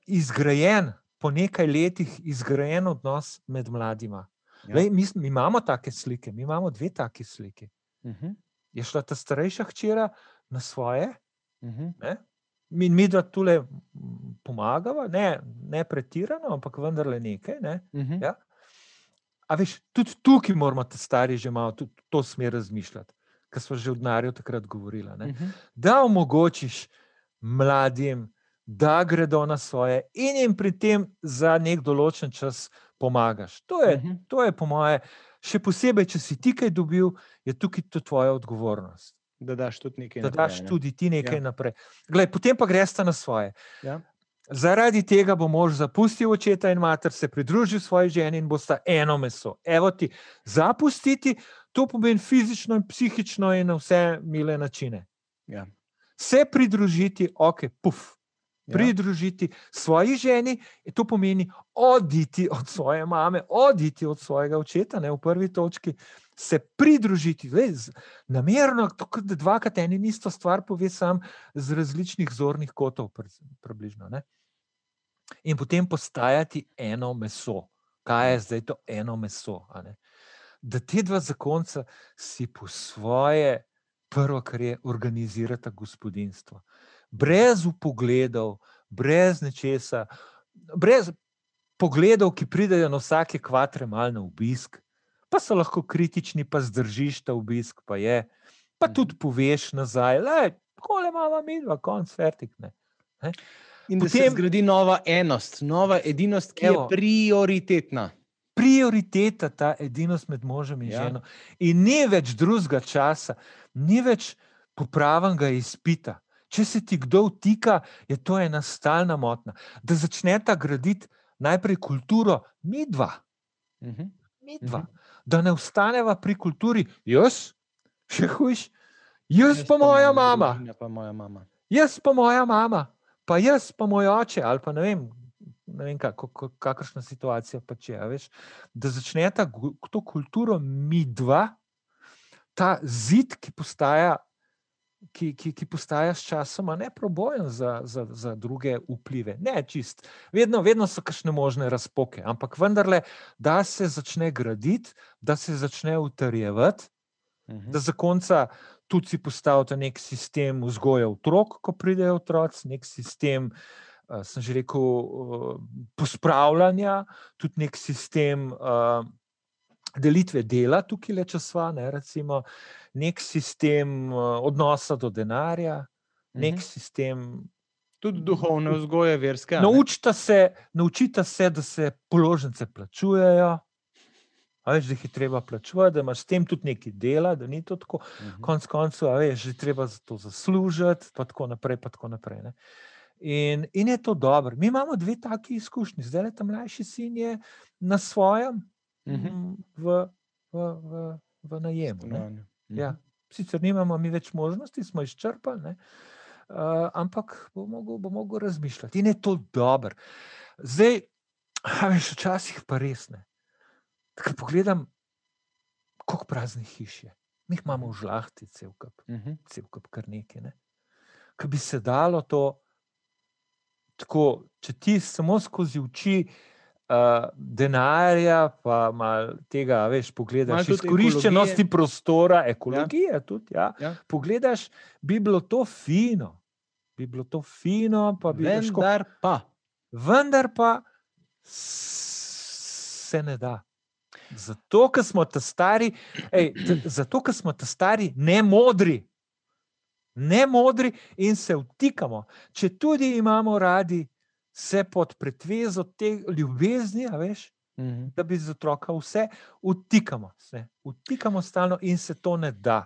S3: izgrajen, po nekaj letih izgrajen odnos med mladima.
S2: Ja.
S3: Lej, mi, mi imamo take slike, mi imamo dve take slike.
S2: Uh -huh.
S3: Je šla ta starejša hčera na svoje,
S2: Uh -huh.
S3: mi, mi da tule pomagava, ne, ne pretirano, ampak vendarle nekaj. Ne?
S2: Uh -huh.
S3: Ja. A veš, tudi tukaj moramo ta stari že malo tudi to smer razmišljati, ker smo že v denarju takrat govorili.
S2: Uh -huh.
S3: da omogočiš mladim, da gredo na svoje in jim pri tem za nek določen čas pomagaš. To je,
S2: Mhm.
S3: to je po moje, še posebej, če si ti kaj dobil, je tukaj to tvoja odgovornost.
S2: Da daš tudi nekaj.
S3: Da
S2: naprej,
S3: daš
S2: ne.
S3: tudi ti nekaj
S2: Ja.
S3: naprej. Glej, potem pa greš na svoje.
S2: Ja.
S3: Zaradi tega bo mož zapustil očeta in mater, se pridružil svoji ženi in bosta eno meso. Evo ti, zapustiti, to pomeni fizično in psihično in na vse mile načine.
S2: Ja.
S3: Se pridružiti, ok, puf.
S2: Ja.
S3: Pridružiti svoji ženi, to pomeni oditi od svoje mame, oditi od svojega očeta, ne v prvi točki, se pridružiti, z, namerno, tako da dvakrat eni in isto stvar pove sam z različnih zornih kotov, pri- približno. Ne? In potem postajati eno meso. Kaj je zdaj to eno meso? Da te dva zakonca si po svoje, prvo, kar je, organizirata gospodinstvo. Brez upogledov, brez nečesa, brez pogledov, ki pridejo na vsake kvatre mal na obisk, pa so lahko kritični, pa zdržiš ta obisk, pa je, pa tudi poveš nazaj, le, kole imamo mi, dva, konc, fertik. Ne. Ne?
S2: In da se
S3: Potem-
S2: zgradi nova enost, nova edinost, ki
S3: Evo.
S2: je prioritetna.
S3: Prioriteta ta edinost med možem in
S2: Ja.
S3: ženo. In ni več drugega časa, ni več popravnega izpita. Če se ti kdo vtika, je to ena stalna motnja. Da začneta graditi najprej kulturo, mi dva,
S2: Mhm.
S3: mi dva. Da ne ostaneva pri kulturi, jaz, še hujš, jaz pa moja mama.
S2: Pa moja mama.
S3: jaz pa moja mama, pa jaz pa moj oče, ali pa ne vem, ne vem kako, kakršna situacija pač je. a Veš, da začneta to kulturo mi dva, ta zid, ki postaja. Ki, ki, ki postaja s časom neprobojen za, za, za druge vplive. Ne, čist. Vedno, vedno so kakšne možne razpoke, ampak vendarle, da se začne graditi, da se začne utrjevati,
S2: Mhm.
S3: da za konca tudi si postavite nek sistem vzgoje otrok, ko pridejo otroci, nek sistem, uh, sem že rekel, uh, pospravljanja, tudi nek sistem uh, delitve dela, tukaj le časva, ne, recimo, nek sistem uh, odnosa do denarja, nek
S2: Mhm.
S3: sistem.
S2: Tudi duhovne vzgoje, verske.
S3: Naučita se, naučita se, da se položnice plačujejo. A veš, da jih je treba plačevati, da imaš s tem tudi nekaj dela, da ni to tako.
S2: Mhm.
S3: konec koncev, a veš, že treba za to zaslužiti, pa tako naprej. Pa tako naprej ne. in, in je to dobro. Mi imamo dve taki izkušnji. Zdaj le ta mlajši sin je na svojem,
S2: Mhm.
S3: mm, v, v, v, v najemu.
S2: Mhm.
S3: Ja. Sicer nimamo mi več možnosti, smo izčrpali, ne. uh, ampak bo mogel, bo mogel razmišljati. In je to dobro. Zdaj, a veš, včasih pa res ne. Ker pogledam, koliko praznih hiš je. Mi jih imamo v žlahti, cel kup
S2: Mhm.
S3: cel kup kar nekaj. Ne? Ker bi se dalo to, tako, če ti samo skozi oči uh, denarja, pa malo tega, veš, pogledaš, izkoriščenosti
S2: ekologije.
S3: prostora, ekologije tudi. Ja.
S2: Ja.
S3: Pogledaš, bi bilo to fino, bi bilo to fino, pa bi težko.
S2: Vendar pa.
S3: Vendar pa se ne da. Zato, ker smo ta stari, ej, zato, ker smo ta stari, ne modri, ne modri in se vtikamo. Če tudi imamo radi, se pod pretvezo te ljubezni, veš,
S2: Mhm.
S3: da bi z otroka vse vtikamo, se vtikamo stalno in se to ne da.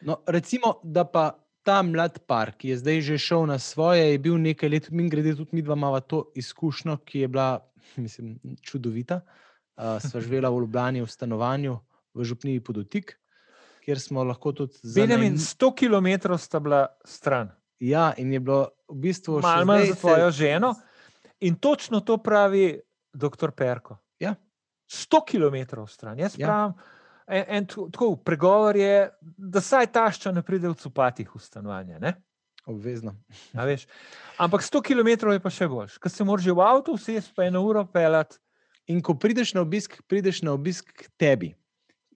S2: No, recimo, da pa ta mlad par, ki je zdaj že šel na svoje, je bil nekaj let, mi grede tudi mi dva imamo to izkušnjo, ki je bila, mislim, čudovita. Uh, sva živela v Ljubljani v stanovanju v Župniji podotik, kjer smo lahko tudi
S3: Benjamin,
S2: zanajm-
S3: 100 km sta bila stran.
S2: Ja, in je bilo v bistvu še
S3: malo manj za
S2: se-
S3: tvojo ženo. In točno to pravi doktor Perko.
S2: Ja.
S3: 100 km stran. Jaz
S2: Ja.
S3: pravim, en, en tako- pregovor je, da saj tašča ne pride v cupatih v stanovanje. Ne?
S2: Obvezno.
S3: A veš. Ampak 100 km je pa še boljš, ker se moraš v avtu vsesti, pa eno uro pelati.
S2: In ko prideš na obisk, prideš na obisk k tebi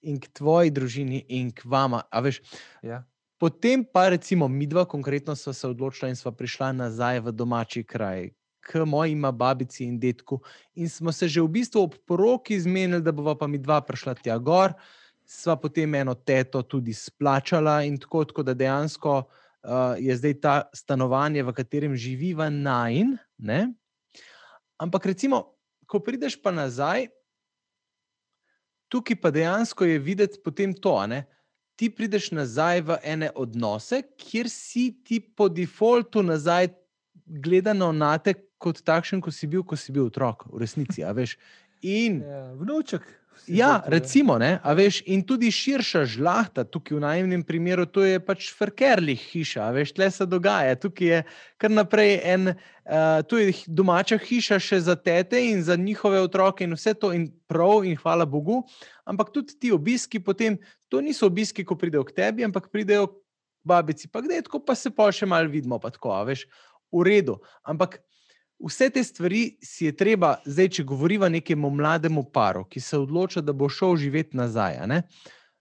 S2: in k tvoji družini in k vama. A veš,
S3: Ja.
S2: Potem pa recimo mi dva konkretno sva se odločila in sva prišla nazaj v domači kraj, k mojima babici in detku. In smo se že v bistvu ob poroki zmenili, da bova pa mi dva prišla tja gor. Sva potem eno teto tudi splačala in tako, tako da dejansko uh, je zdaj ta stanovanje, v katerem živiva najn. Ne? Ampak recimo, ko prideš pa nazaj, tukaj pa dejansko je videti potem to, ne. Ti prideš nazaj v ene odnose, kjer si ti po defaultu nazaj gledano na te kot takšen, kot si bil, ko si bil otrok, v resnici. In
S3: Ja, vnuček.
S2: Ja,
S3: zdaj tu,
S2: recimo, ne, veš, in tudi širša žlahta, tukaj v najemnem primeru, to je pač frkerlih hiša, veš, tle se dogaja, tukaj je kar naprej en, uh, tu je domača hiša še za tete in za njihove otroke in vse to in prav in hvala Bogu, ampak tudi ti obiski potem, to niso obiski, ko pridejo k tebi, ampak pridejo k babici, pa kdaj tako pa se pa še malo vidimo, pa tako, a veš, v redu, ampak Vse te stvari si je treba, zdaj, če govorimo nekemu mlademu paru, ki se odloča, da bo šel živeti nazaj.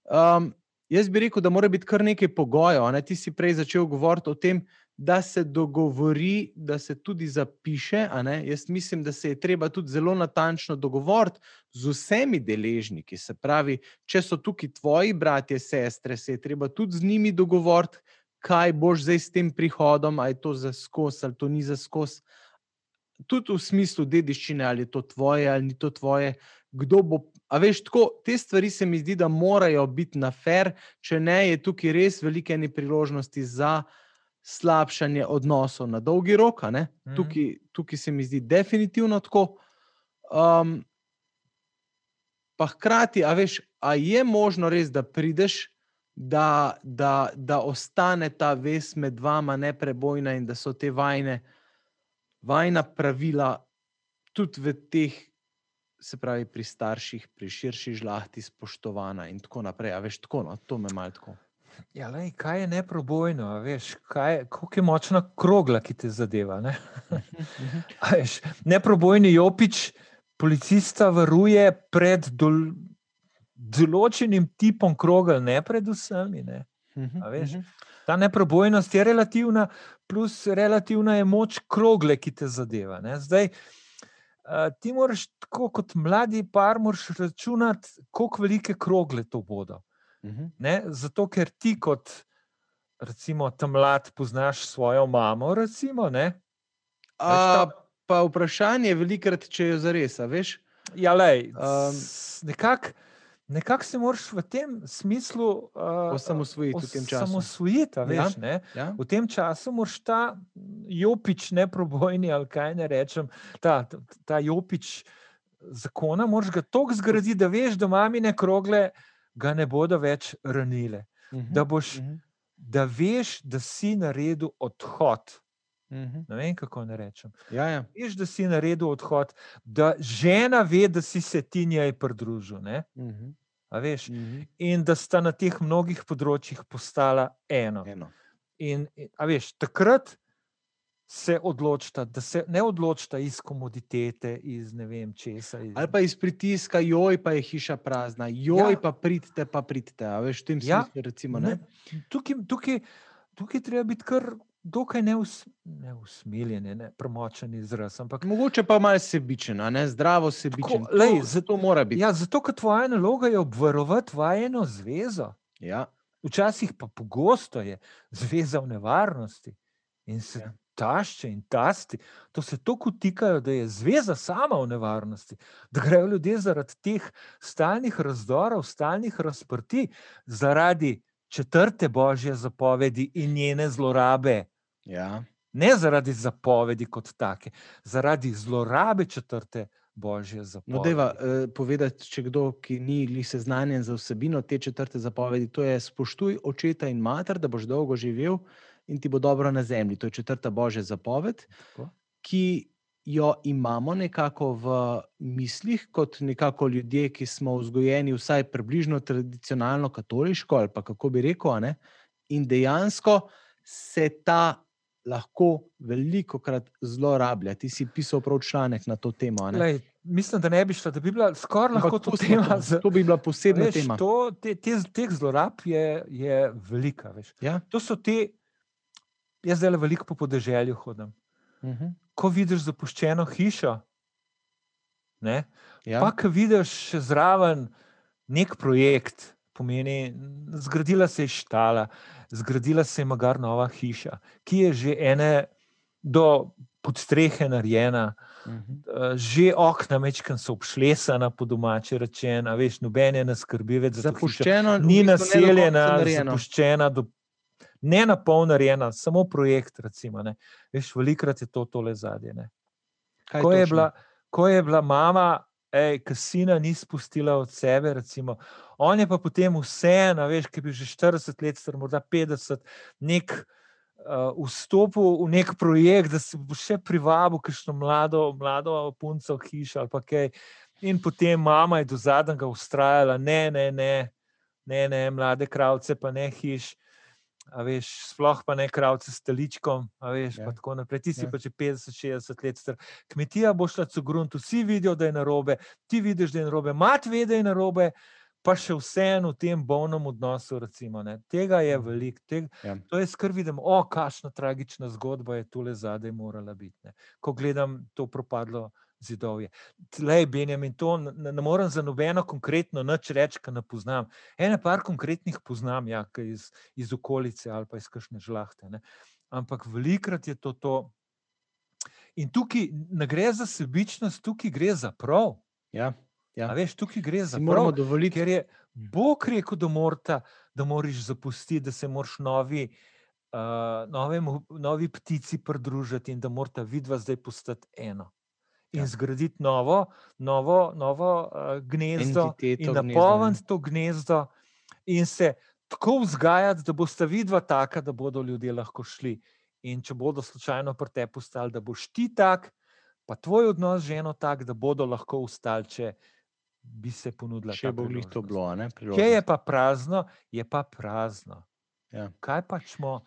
S2: Um, jaz bi rekel, da mora biti kar nekaj pogojev. Ne? Ti si prej začel govoriti o tem, da se dogovori, da se tudi zapiše. Jaz mislim, da se je treba tudi zelo natančno dogovoriti z vsemi deležniki. Se pravi, če so tukaj tvoji bratje, sestre, se je treba tudi z njimi dogovoriti, kaj boš zdaj s tem prihodom, ali je to za skos ali to ni za skos. Tudi v smislu dediščine, ali je to tvoje ali ni to tvoje. Kdo bo, a veš, tako, te stvari se mi zdi, da morajo biti na fair, če ne, je tukaj res velike nepriložnosti za slabšanje odnosov na dolgi rok. ne.
S3: Mhm.
S2: Tukaj, tukaj se mi zdi definitivno tako. Um, pa hkrati, a veš, a je možno res, da prideš, da, da, da ostane ta vez med vama neprebojna in da so te vajne, vajna pravila tudi v teh, se pravi, pri starših, pri širši žlahti spoštovana in tako naprej. A veš, tako, no, to me malo tako.
S3: Ja, lej, kaj je neprobojno, veš, kaj, koliko je močna krogla, ki te zadeva. Ne? A Veš, neprobojni jopič policista varuje pred dol, določenim tipom krogel, ne pred vsemi. Ne? A veš, Ta neprobojnost je relativna, plus relativna je moč krogle, ki te zadeva. Ne? Zdaj, a, ti moraš, tako kot mladi par, moraš računati, koliko velike krogle to bodo. Ne? Zato, ker ti, kot recimo, tam mlad, poznaš svojo mamo. Recimo, ne?
S2: A, pa vprašanje je velikrat, če je zares, a veš.
S3: ja, lej,
S2: Um,
S3: nekako nekak se moraš v tem smislu uh,
S2: Osamosvojiti v tem času.
S3: Osamosvojiti, a
S2: Ja.
S3: veš. Ne?
S2: Ja?
S3: V tem času moraš ta jopič, neprobojni, ali kaj ne rečem, ta, ta- ta jopič zakona, moraš ga tako zgraditi, da veš, da mamine krogle ga ne bodo več ranile. Da, boš,
S2: Mhm,
S3: da veš, da si naredil odhod.
S2: mhm.
S3: Ne vem, kako ne rečem.
S2: Ja, ja.
S3: Veš, da si naredil odhod, da žena ve, da si se ti njej pridružil. Ne?
S2: Mhm,
S3: A veš?
S2: mhm.
S3: In da sta na teh mnogih področjih postala eno.
S2: Eno.
S3: In, in- veš, takrat se odločita, da se ne odločita iz komoditete, iz ne vem česa. Iz,
S2: Ali pa iz pritiska, joj, pa je hiša prazna, joj,
S3: Ja.
S2: pa pridite, pa pridite. A veš, tem
S3: Ja,
S2: smislu, recimo, ne?
S3: ne, tukaj, tukaj, tukaj treba biti kar dokaj neus, neusmiljen, je ne premočen izraz. Ampak
S2: Mogoče pa malo sebičen, ne zdravo sebičen.
S3: Tako, lej,
S2: to, zato mora biti.
S3: ja, zato, ker tvoja naloga je obvarovati vajeno zvezo.
S2: Ja.
S3: Včasih pa pogosto je zveza v nevarnosti in se
S2: Ja.
S3: Tašče in tasti. To se tako utikajo, da je zveza sama v nevarnosti, da grejo ljudje zaradi teh stalnih razdorov, stalnih razprti, zaradi četrte božje zapovedi in njene zlorabe.
S2: Ja.
S3: Ne zaradi zapovedi kot take, zaradi zlorabe četrte božje
S2: No,
S3: zapovedi.
S2: dejva eh, povedati, če kdo, ki ni glih seznanjen za vsebino te četrte zapovedi, to je spoštuj očeta in mater, da boš dolgo živel in ti bo dobro na zemlji. To je četrta božja zapoved,
S3: Tako.
S2: ki jo imamo nekako v mislih, kot nekako ljudje, ki smo vzgojeni vsaj približno tradicionalno katoliško, ali pa kako bi rekel, ne. in dejansko se ta lahko veliko krat zlorablja. Ti si pisal prav članek na to temo.
S3: Lej, mislim, da ne bi šlo, da bi bila skoraj lahko to
S2: pustimo
S3: tema.
S2: to, to bi bila posebna
S3: Veš,
S2: tema.
S3: to, te, te, teh zlorab je, je velika. Veš.
S2: Ja?
S3: To so te, jaz zdaj veliko po podeželju hodim.
S2: Uh -huh.
S3: Ko vidiš zapuščeno hišo, ne,
S2: ja.
S3: pa ko vidiš še zraven nek projekt, pomeni, zgradila se je štala, zgradila se je magar nova hiša, ki je že ene do podstrehe narejena.
S2: uh -huh.
S3: eh, Že okna mečkam so obšlesana, po domače rečeno, a veš, noben je ne skrbi več za to
S2: v
S3: ni naseljena, zapuščena, do, ne na pol narejena, samo projekt. Recimo, ne. Veš, velikrat je to tole.
S2: Kaj
S3: Ko, je bila, ko je bila mama, ej, ki sina ni spustila od sebe, recimo, on je pa potem vseeno, veš, ki bil že 40 let, star, morda 50, nek. Uh, vstopil v nek projekt, da se bo še privabil, kakšno mlado, mlado punco v hišo ali kaj. In potem mama je do zadnjega ustrajala, ne, ne, ne, ne, ne, mlade kravce, pa ne hiš. A veš, sploh pa ne kravce s teličkom, a veš, ja.
S2: Ja.
S3: pa tako naprej. Ti si
S2: Ja.
S3: ja. pa že 50-60 let star. Kmetija bo šla cugrunt, vsi vidijo, da je narobe, ti vidiš, da je narobe, mat ve, da je narobe, pa še vseeno v tem bolnem odnosu. Recimo, ne. Tega je veliko, tega,
S2: Ja.
S3: to je skrb, vidim, o, kakšna tragična zgodba je tole zadaj morala biti. Ne. Ko gledam to propadlo zidovje. Tlej, Benjamin, to ne, ne morem za nobeno konkretno nič reči, ker ne poznam. Ene par konkretnih poznam, ja, iz, iz okolice ali pa iz kakšne žlahte. Ne. Ampak velikrat je to to. In tukaj ne gre za sebičnost, tukaj gre za prav.
S2: Ja. Ja.
S3: A veš, tukaj gre za prav.
S2: dovoliti,
S3: Ker je Bog rekel, da, morata, da moraš zapustiti, da se moraš novi, uh, novemu, novi ptici pridružiti in da morata vidva zdaj postati eno. In
S2: Ja.
S3: zgraditi novo, novo, novo uh, gnezdo,
S2: Entiteto,
S3: in
S2: gnezdo, ja.
S3: napolniti to gnezdo, in se tako vzgajati, da bosta vidva taka, da bodo ljudje lahko šli. In če bodo slučajno pri tebi postali, da boš ti tak, pa tvoj odnos z ženo tak, da bodo lahko ustali, če bi se ponudila.
S2: Če bo glih to
S3: priložnost.
S2: bilo, ne?
S3: Če je
S2: priložnost.
S3: pa prazno, je pa prazno.
S2: Ja.
S3: Kaj pa smo,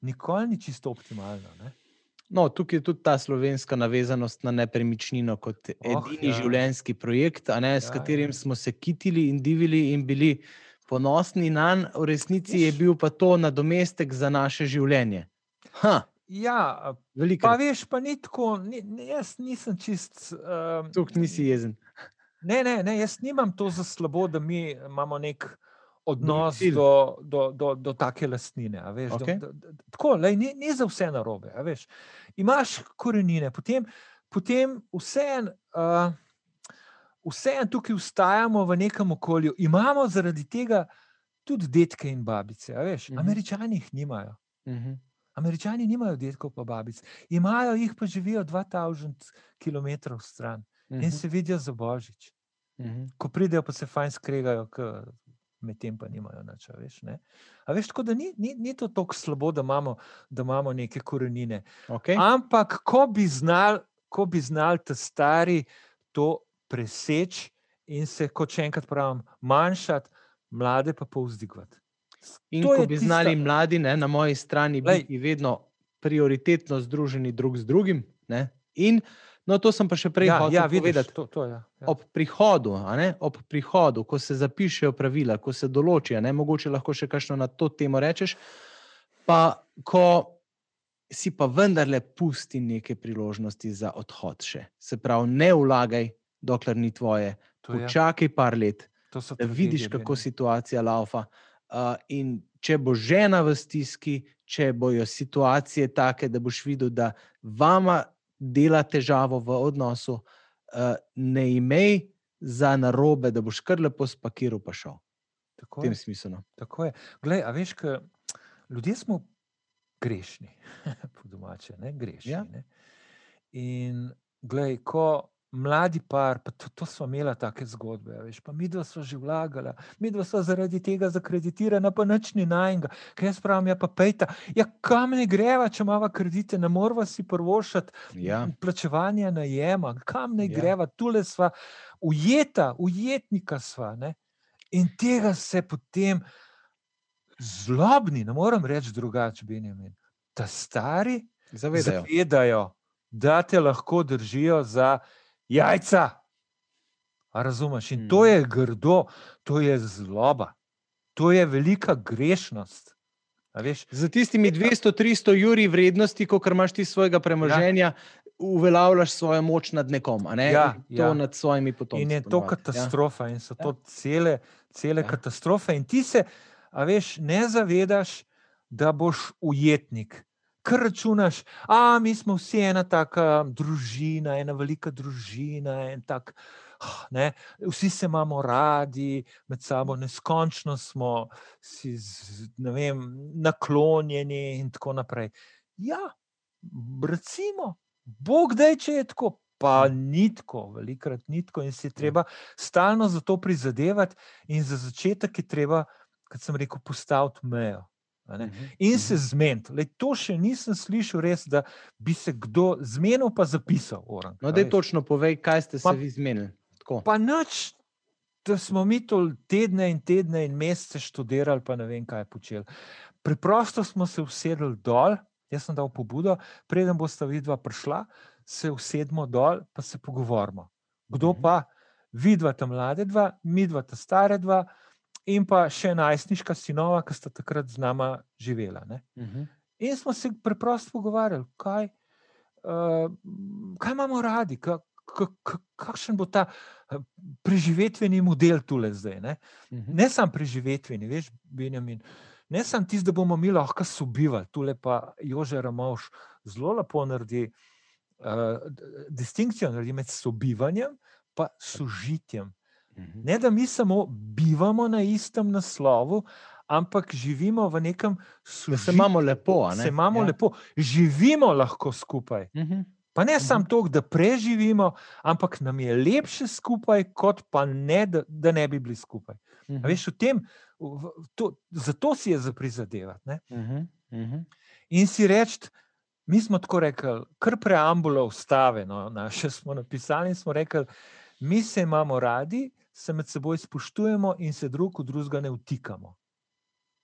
S3: nikoli ni čisto optimalno. Ne?
S2: No, tukaj je tudi ta slovenska navezanost na nepremičnino kot
S3: Oh,
S2: edini
S3: ja.
S2: življenjski projekt, ne, s
S3: Ja,
S2: katerim
S3: ja.
S2: smo se kitili in divili in bili ponosni na njega, v resnici je bil pa to nadomestek za naše življenje. Ha,
S3: Ja,
S2: veliko.
S3: pa veš, pa ni tako, ni, ni- jaz nisem čist. Um,
S2: Tukaj nisi jezen.
S3: Ne, ne, ne, jaz nimam to za slabo, da mi imamo nek odnos do, do, do, do take lastnine. Veš,
S2: Okej.
S3: da, da, da, tako, lej, ni, ni za vse narobe. veš. Imaš korenine, potem, potem vseeno uh, vseen tukaj ustajamo v nekem okolju. Imamo zaradi tega tudi detke in babice. Veš,
S2: Mhm.
S3: Američani jih nimajo.
S2: Mhm.
S3: Američani nimajo detkov pa babic, imajo jih pa živijo 2000 km stran in
S2: Mhm.
S3: se vidijo za božič
S2: Mhm.
S3: ko pridejo, pa se fajn skregajo, medtem pa nimajo nič. a Veš, ne? a veš, tako da ni, ni, ni to tako slabo, da imamo, da imamo neke korenine.
S2: Okay.
S3: Ampak, ko bi znali, ko bi znali ta stari to preseči in se, kot še enkrat pravim, manjšati, mlade pa povzdigovati.
S2: In
S3: to
S2: ko bi
S3: tista-
S2: znali mladi ne, na moji strani
S3: Glej.
S2: biti vedno prioritetno združeni drug z drugim. Ne, in no, to sem pa še prej
S3: Ja,
S2: hotel
S3: ja,
S2: povedati.
S3: to, to, ja, ja.
S2: Ob prihodu, ne, ob prihodu, ko se zapišejo pravila, ko se določijo, ne, mogoče lahko še kakšno na to temo rečeš, pa ko si pa vendarle pusti neke priložnosti za odhod še. Se pravi, ne vlagaj, dokler ni tvoje,
S3: To je-
S2: počakaj par let, da vidiš, kako situacija laufa. Uh, in če bo žena v stiski, če bojo situacije take, da boš videl, da vama dela težavo v odnosu, uh, ne imej za narobe, da boš kar lepo spakiral pa šel.
S3: Tako
S2: V tem smislu. no.
S3: Tako je. Glej, a veš, ka, ljudje smo grešni, po domače, ne grešni.
S2: Ja.
S3: Ne? In glej, ko mladi par, pa to, to smo imeli take zgodbe, veš, pa mi dva smo že vlagala, mi dva smo zaradi tega zakreditirana, pa nič ni najnega. Kaj jaz pravim, ja pa pejta, ja kam ne greva, če imamo kredite, ne moramo si prvošati
S2: Ja.
S3: plačevanja najema, kam ne
S2: Ja.
S3: greva, tule sva ujeta, ujetnika sva. Ne? In tega se potem zlobni, ne morem reči drugače, Benjamin. Ta stari
S2: Zavedajo.
S3: zavedajo, da te lahko držijo za jajca. A razumeš? In to je grdo, to je zloba, to je velika grešnost.
S2: Za tistimi 200-300 juri vrednosti, ko imaš ti svojega premoženja, ja. uveljavljaš svojo moč nad nekom, ne
S3: Ja,
S2: In to
S3: ja.
S2: nad svojimi potomci.
S3: In je to
S2: ponavadi,
S3: katastrofa, in so
S2: Ja.
S3: to cele, cele
S2: Ja.
S3: katastrofe. In ti se, a veš, ne zavedaš, da boš ujetnik. Ker računaš, a mi smo vsi ena taka družina, ena velika družina, en tak. ah, Ne, vsi se imamo radi, med sabo neskončno smo si z, ne vem, naklonjeni, in tako naprej. Ja, recimo, Bog da, če je tako, pa ni tako, velikrat ni tako, in si je treba stalno za to prizadevati, in za začetek je treba, kot sem rekel, postaviti mejo.
S2: Mhm,
S3: In
S2: mhm.
S3: se zmeniti. Lej, To še nisem slišal, res, da bi se kdo zmenil, pa zapisal. Orang,
S2: No, da je točno povej, kaj ste se
S3: Pa-
S2: vi zmenili. Tako.
S3: Pa nič, da smo mi to tedne in tedne in mesece študirali, pa ne vem, kaj počeli. Preprosto smo se usedli dol, jaz sem dal pobudo, preden bosta vidva prišla, se usedemo dol, pa se pogovorimo. Kdo
S2: Mhm.
S3: pa vidva ta mlade dva, midva ta stare dva, in pa še najstniška sinova, ki sta takrat z nama živela. Ne?
S2: Mhm.
S3: In smo se preprosto pogovarjali, kaj, uh, kaj imamo radi, ka, ka, ka, kakšen bo ta eh, preživetveni model tukaj zdaj. Ne,
S2: Mhm.
S3: ne samo preživetveni, veš, Benjamin. Ne samo tisti, da bomo mi lahko sobivali, tukaj pa Jože Ramovš zelo lepo naredi uh, distinkcijo naredi med sobivanjem in sožitjem.
S2: Mhm.
S3: Ne, da mi samo bivamo na istem naslovu, ampak živimo v nekem
S2: Da
S3: sožitju.
S2: se imamo lepo. ne?
S3: Se imamo
S2: Ja.
S3: lepo, živimo lahko skupaj.
S2: Mhm.
S3: Pa ne
S2: Mhm.
S3: samo to, da preživimo, ampak nam je lepše skupaj, kot pa ne, da, da ne bi bili skupaj. A
S2: Mhm.
S3: Veš, v tem, v, to, zato si je za prizadevati. ne.
S2: Mhm. Mhm.
S3: In si reči, mi smo tako rekli, kar preambula ustave, no, naše smo napisali in smo rekli, mi se imamo radi, se med seboj spoštujemo in se drug v drugega ne vtikamo.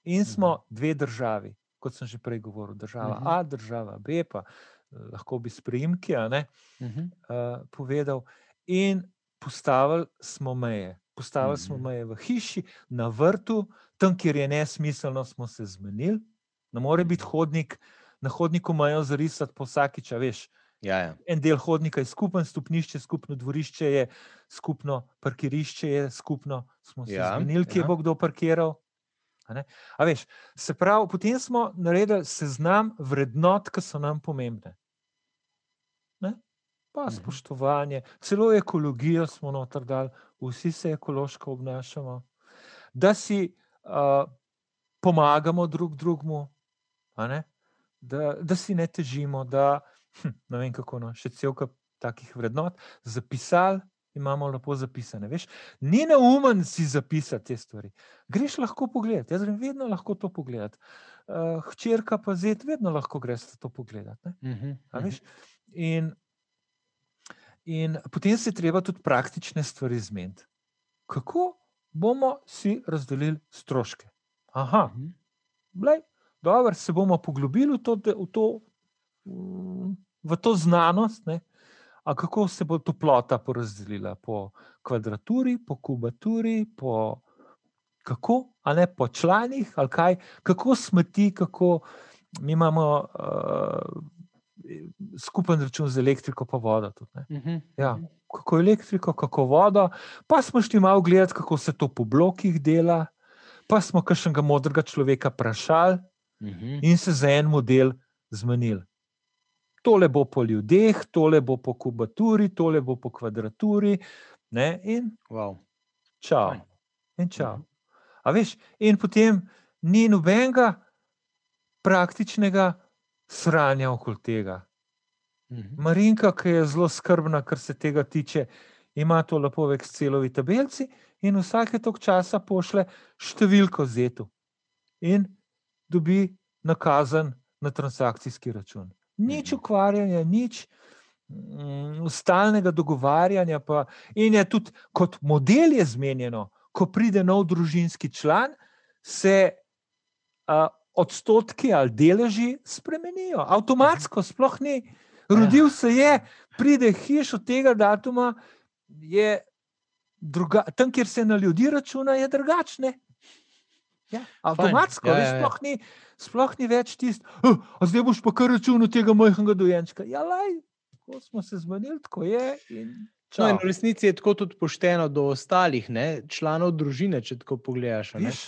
S3: In smo dve državi, kot sem že prej govoril, država
S2: Mhm.
S3: A, država B, pa eh, lahko bi s priimki, a ne.
S2: Mhm.
S3: uh, povedal, in postavili smo meje. Postavili smo
S2: Mhm.
S3: meje v hiši, na vrtu, tam, kjer je nesmiselno, smo se zmenili. Ne more biti
S2: Mhm.
S3: hodnik, na hodniku mejo zarisati po vsakič, veš.
S2: Ja, ja.
S3: En del hodnika je skupen, stopnišče, skupno dvorišče je, skupno parkirišče je, skupno smo se
S2: Ja,
S3: zmenili, kje
S2: ja.
S3: bo kdo parkiral. A ne? A veš, se pravi, potem smo naredili seznam vrednot, ki so nam pomembne. Ne? Pa
S2: Mhm.
S3: spoštovanje, celo ekologijo smo noter dali, vsi se ekološko obnašamo, da si uh, pomagamo drug drugemu, da, da si ne težimo, da hm, ne vem kako, no, še cel kup takih vrednot, zapisali. Imamo lepo zapisane. Veš, ni neumen si zapisati te stvari. Greš lahko pogledati, jaz grem vedno lahko to pogledati. Uh, hčerka pa zet, vedno lahko greš to pogledati. ne.
S2: Mhm.
S3: A
S2: Mhm.
S3: veš? In, in potem se treba tudi praktične stvari zmeniti. Kako bomo si razdelili stroške? Aha,
S2: Mhm.
S3: Blej, dobro, se bomo poglobili v to, v to, mm, v to znanost. Ne? Kako se bo toplota porazdelila? Po kvadraturi, po kubaturi, po kako, a ne po članih, ali kaj, kako smeti, kako mi imamo uh, skupen račun za elektriko, pa vodo. Tudi, ne.
S2: Mhm.
S3: Ja.
S2: Mhm.
S3: kako elektriko, kako vodo, pa smo šli malo gledati, kako se to po blokih dela, pa smo kakšnega modrega človeka vprašali
S2: Mhm.
S3: in se za en model zmenili. Tole bo po ljudeh, tole bo po kubaturi, tole bo po kvadraturi, ne, in
S2: Wow.
S3: čau. In čau.
S2: Mhm.
S3: A veš, in potem ni nobenega praktičnega sranja okoli tega.
S2: Mhm.
S3: Marinka, ki je zelo skrbna, kar se tega tiče, ima to lepo v Excelovi tabelici in vsake tok časa pošle številko zetu in dobi nakazan na transakcijski račun. Nič ukvarjanja, nič mm, stalnega dogovarjanja, pa, in je tudi kot model je zmenjeno, ko pride nov družinski član, se a, odstotki ali deleži spremenijo. Avtomatsko, sploh ni. Rodil se je, pride hiš od tega datuma, je druga, tam, kjer se na ljudi računa, je drugačne. Ja, avtomatsko,
S2: Ja,
S3: ja,
S2: ja,
S3: sploh, ni, sploh ni več tisto, oh, zdaj boš pa kar računal tega majhnega dojenčka. Ja, laj, tako smo se zmenili, tako je. In
S2: No, in
S3: čau.
S2: v resnici je tako tudi pošteno do ostalih ne, članov družine, če tako pogledaš.
S3: Veš,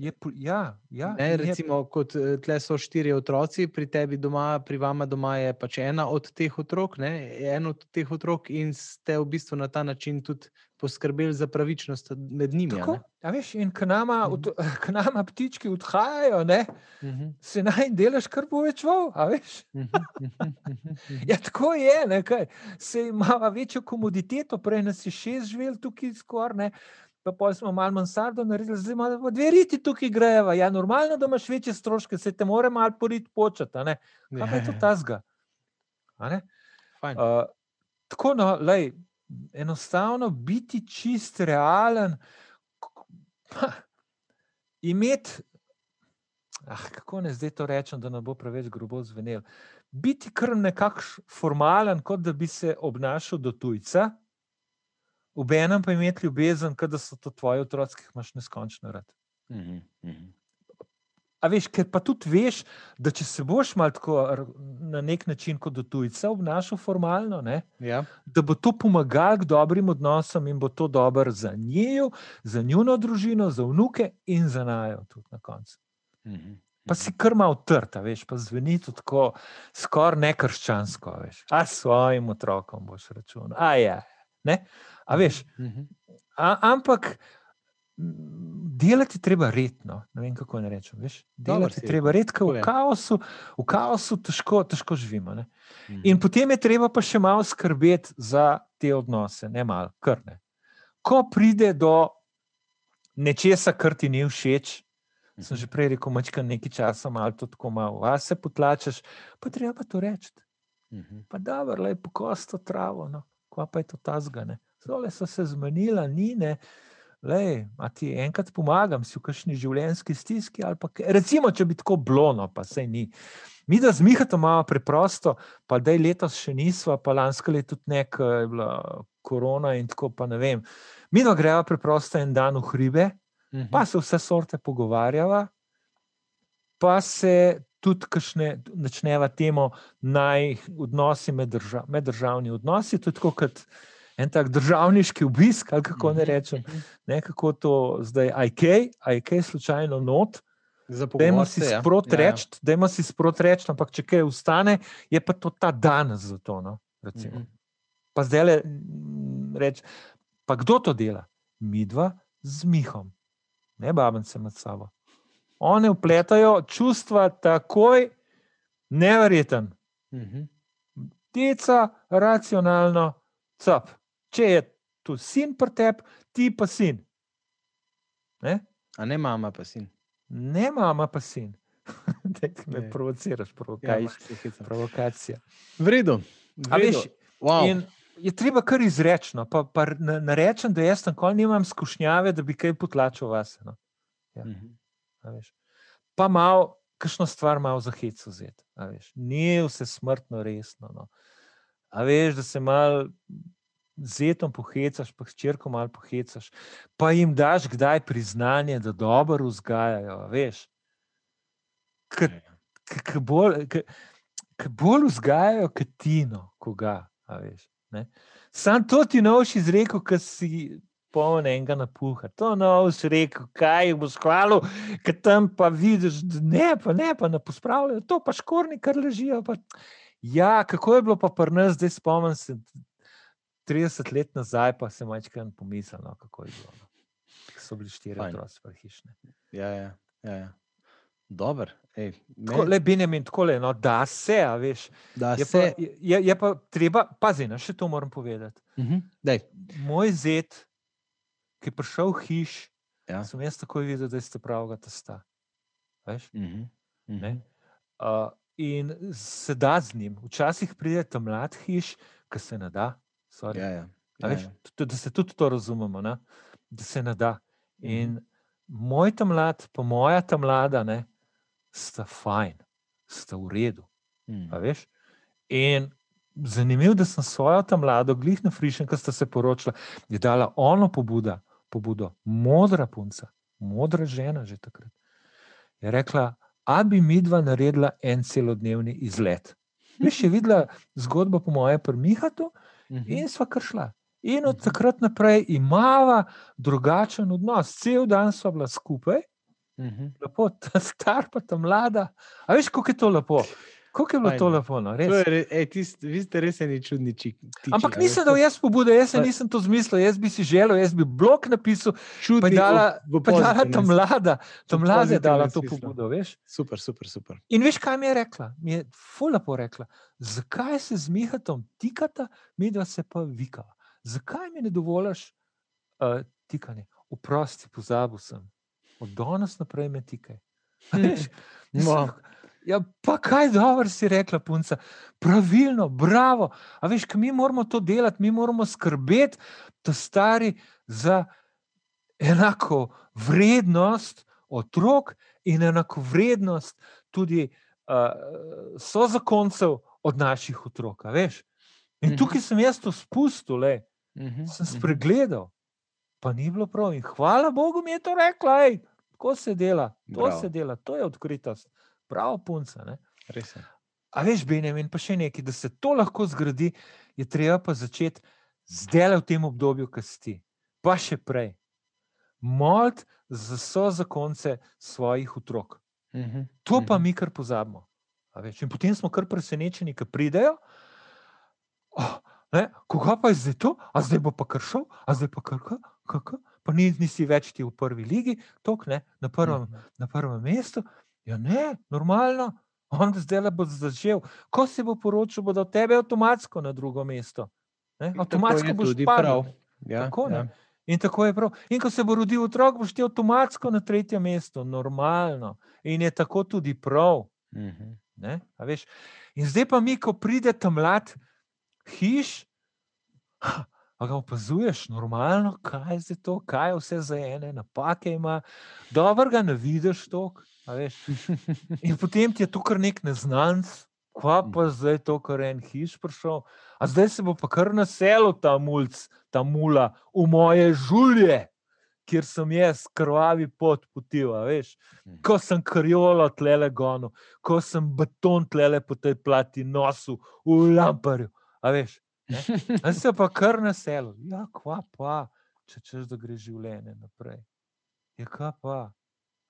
S3: je, ja, ja,
S2: Ne,
S3: in je-
S2: recimo, kot eh, tle so štiri otroci, pri tebi doma, pri vama doma je pač ena od teh otrok, ne, en od teh otrok, in ste v bistvu na ta način tudi poskrbeli za pravičnost med njimi.
S3: Tako,
S2: ne.
S3: a veš, in k nama,
S2: Mhm.
S3: od, k nama ptički odhajajo, ne,
S2: Mhm,
S3: se naj delež kar povečval, a veš.
S2: mhm, mhm, mhm, mhm.
S3: Ja, tako je, ne, kaj. se ima večjo komoditeto, prej nas je šest živel tukaj skoraj. Pa pol smo malo mansardo naredili, zdaj imamo pa dve riti tukaj greva. Ja, normalno, da imaš večje stroške, se te more malo porit početi, a ne. Kaj pa je to tazga? A ne?
S2: fajn.
S3: Uh, tako, no, lej, enostavno biti čist realen, ha, imeti, ah, kako ne zdaj to rečem, da ne bo preveč grobo zvenel. Biti kar nekakšen formalen, kot da bi se obnašal do tujca, v enem pa imeti ljubezen, da so to tvoji otroci, ki jih imaš neskončno rad.
S2: Mhm, mhm.
S3: A veš, ker pa tudi veš, da če se boš malo tako na nek način kot do tujca obnašal formalno, ne,
S2: Ja.
S3: da bo to pomagalo k dobrim odnosom in bo to dobro za njo, za njuno družino, za vnuke in za najo tudi na koncu.
S2: Mhm,
S3: Pa si kar malo trta, veš, pa zveni to tako skoraj nekrščansko, veš. A svojim otrokom boš računal. A ja, ne. A veš,
S2: mhm.
S3: a, ampak m, delati je treba redno. Ne vem, kako naj rečem. Veš? Delati je treba redno,
S2: Tako
S3: v kaosu, v kaosu težko, težko živimo. Ne?
S2: Mhm.
S3: In potem je treba pa še malo skrbeti za te odnose, ne malo, kar ne. Ko pride do nečesa, kar ti ni všeč, sem že prej rekel, mačka nekaj časa, malo to tako malo, a se potlačeš, pa treba pa to reči.
S2: Mhm.
S3: Pa da, le pokosto travo, no. Kva pa je to ta zgane. Zole so se zmenila, ni ne. Lej, a ti enkrat pomagam, si v kakšni življenjski stiski. kaj. Recimo, če bi tako blono, pa se ni. Mi, da zmihate malo preprosto, pa da je letos še nisva, pa lansko leto tudi ne, ker je bila korona in tako, pa ne vem. Mi da greva preprosto en dan v hribe,
S2: Mhm.
S3: pa se vse sorte pogovarjava, pa se tudi kakšne, začneva temo naj odnosi med, drža, meddržavni odnosi. To je tako kot en tak državniški obisk, ali kako ne
S2: Mhm,
S3: rečem,
S2: mhm.
S3: ne, kako to zdaj, IK, IK slučajno not. Dajmo si
S2: se, ja.
S3: sproti
S2: Ja, ja.
S3: reči, dajmo si sproti reči, ampak če kaj ustane, je pa to ta dan za to. No, recimo.
S2: Mhm.
S3: Pa zdaj le reči, pa kdo to dela? Midva z Mihom, ne babence med sabo. One upletajo čustva takoj, neverjeten.
S2: Mhm.
S3: Teca, racionalno, cap. Če je tu sin pri tebi, ti pa sin. Ne,
S2: A ne mama, pa sin.
S3: ne mama pa sin. Daj, me
S2: Ne.
S3: provociraš,
S2: Ja,
S3: provokaj,
S2: hecam.
S3: provokacija.
S2: v redu. Wow.
S3: Je treba kar izrečno, pa, pa ne, ne rečem, da jaz tako nimam skušnjave, da bi kaj potlačil vas. No.
S2: Mhm.
S3: a veš. Pa malo, kakšno stvar malo za hec vzeti. Ni vse smrtno resno. No. A veš, da se mal zetom pohecaš, pa hčerko malo pohecaš, pa jim daš kdaj priznanje, da dobro vzgajajo. Veš. Ker k- k bolj, k- k bolj vzgajajo kot tino, koga. Sam to ti noš izrekel, ki si poln enega napuha. To noš rekel, kaj boš hvalil, ker tam pa vidiš, da ne, pa ne, pa ne pospravljajo, to pa škorni, kar ležijo. Pa. Ja, kako je bilo pa pri nas, zdaj spomnim se 30 let nazaj, pa se majčkaj pomislil, no, kako je bilo. No. So bili štiri otroci, pa hišne.
S2: Ja, ja, ja, ja. Dober. Ej,
S3: Tako, le Benjamin, tako le, no, da se, a veš.
S2: da
S3: Je
S2: se.
S3: pa, je, je pa treba, pazi, no, še to moram povedati.
S2: Mhm. Daj.
S3: Moj zet, ki je prišel hiš,
S2: Ja.
S3: sem jaz takoj videl, da ste pravega testa. Veš?
S2: Mhm. Mhm.
S3: Ne? Uh, in se da z njim. Včasih pride tam mlad hiš, ki se ne da. sorry.
S2: Ja, ja. Ja,
S3: veš,
S2: ja.
S3: Da se tudi to razumemo, ne? da se ne da. In moj ta mlad, pa moja ta mlada, ne, sta fajn, sta v redu. A veš? In zanimivo, da sem svojo tam mlado, glih na frišen, ki sta se poročila, je dala ono pobuda, pobudo, modra punca, modra žena že takrat. Je rekla, a bi mi dva naredila en celodnevni izlet. Veš, je videla zgodbo po moje pri Mihatu
S2: Mhm.
S3: in sva kar šla. In od
S2: Mhm.
S3: takrat naprej imava drugačen odnos. Cel dan sva bila skupaj,
S2: Mhm.
S3: lepo, ta star pa ta mlada. A veš, kako je to lepo? Kako je bilo to lepo, no,
S2: To je ej, tis- Vi ste res eni čudni čik. tiči,
S3: Ampak nisem dal jaz pobude, jaz
S2: Pa-
S3: nisem to zmislil, jaz bi si želel, jaz bi blok napisal,
S2: Čudni
S3: pa je pa je ta mlada, ta mlada je dala to
S2: smislu.
S3: pobudo, veš.
S2: Super, super, super.
S3: In veš, kaj mi je rekla? Mi je ful lepo rekla, zakaj se z Mihatom tikata, mi dva se pa vikava. Zakaj mi ne dovoliš uh, tikanje? Oprosti, pozabil sem. Od danes naprej me tikaj. Sem
S2: No.
S3: Ja, pa kaj dobro si rekla, punca. Pravilno, bravo. A veš, mi moramo to delati, mi moramo skrbeti, da stari za enako vrednost otrok in enako vrednost tudi uh, so zakoncev od naših otrok. Veš? In
S2: Mhm.
S3: tukaj sem jaz to spustil, le.
S2: Mhm,
S3: sem
S2: mhm.
S3: spregledal, pa ni bilo prav. In hvala Bogu mi je to rekla, ej, tako se dela, to
S2: Bravo.
S3: se dela, to je odkritost. Prav, punca. Ne?
S2: Res je.
S3: A veš, Benjamin, pa še nekaj, da se to lahko zgodi, je treba pa začeti zdaj v tem obdobju, ki si ti, pa še prej. Moliti za so zakonce svojih otrok.
S2: Mhm,
S3: To pa
S2: mhm.
S3: mi kar pozabimo. In potem smo kar presenečeni, ki pridejo. Oh, ne, koga pa je zdaj to, a zdaj bo pa kar šel, a zdaj pa kar kako. Pa ni, nisi več ti v prvi ligi, tok, ne, na, prvem,
S2: Mhm.
S3: na prvem mestu. Ja, ne, normalno, on zdaj le bo začel. Ko se bo poročil, bo do tebe avtomatsko na drugo mesto. Ne, avtomatsko boš padel.
S2: Ja,
S3: Tako, ne.
S2: ja.
S3: In tako je prav. In ko se bo rodil otrok, boš ti avtomatsko na tretjem mestu, normalno. In je tako tudi prav.
S2: Mhm.
S3: Ne? veš. In zdaj pa mi, ko pride ta mlad hiš, a ga opazuješ, normalno, kaj je to, kaj je vse za ene, napake ima, dobro ga ne vidiš toliko. In potem ti je to kar nek neznanc, kva pa zdaj to, kar je en hiš prišel. A zdaj se bo pa kar naselil ta mulj, ta mula v moje žulje, kjer sem jaz krvavi pot potil, veš. Ko sem karjolo tlele gonil, ko sem beton tlele po tej plati nosil v lamparju, a veš. A se pa kar naselil. Ja, kva pa, če češ, da gre življenje naprej. Ja, kva pa.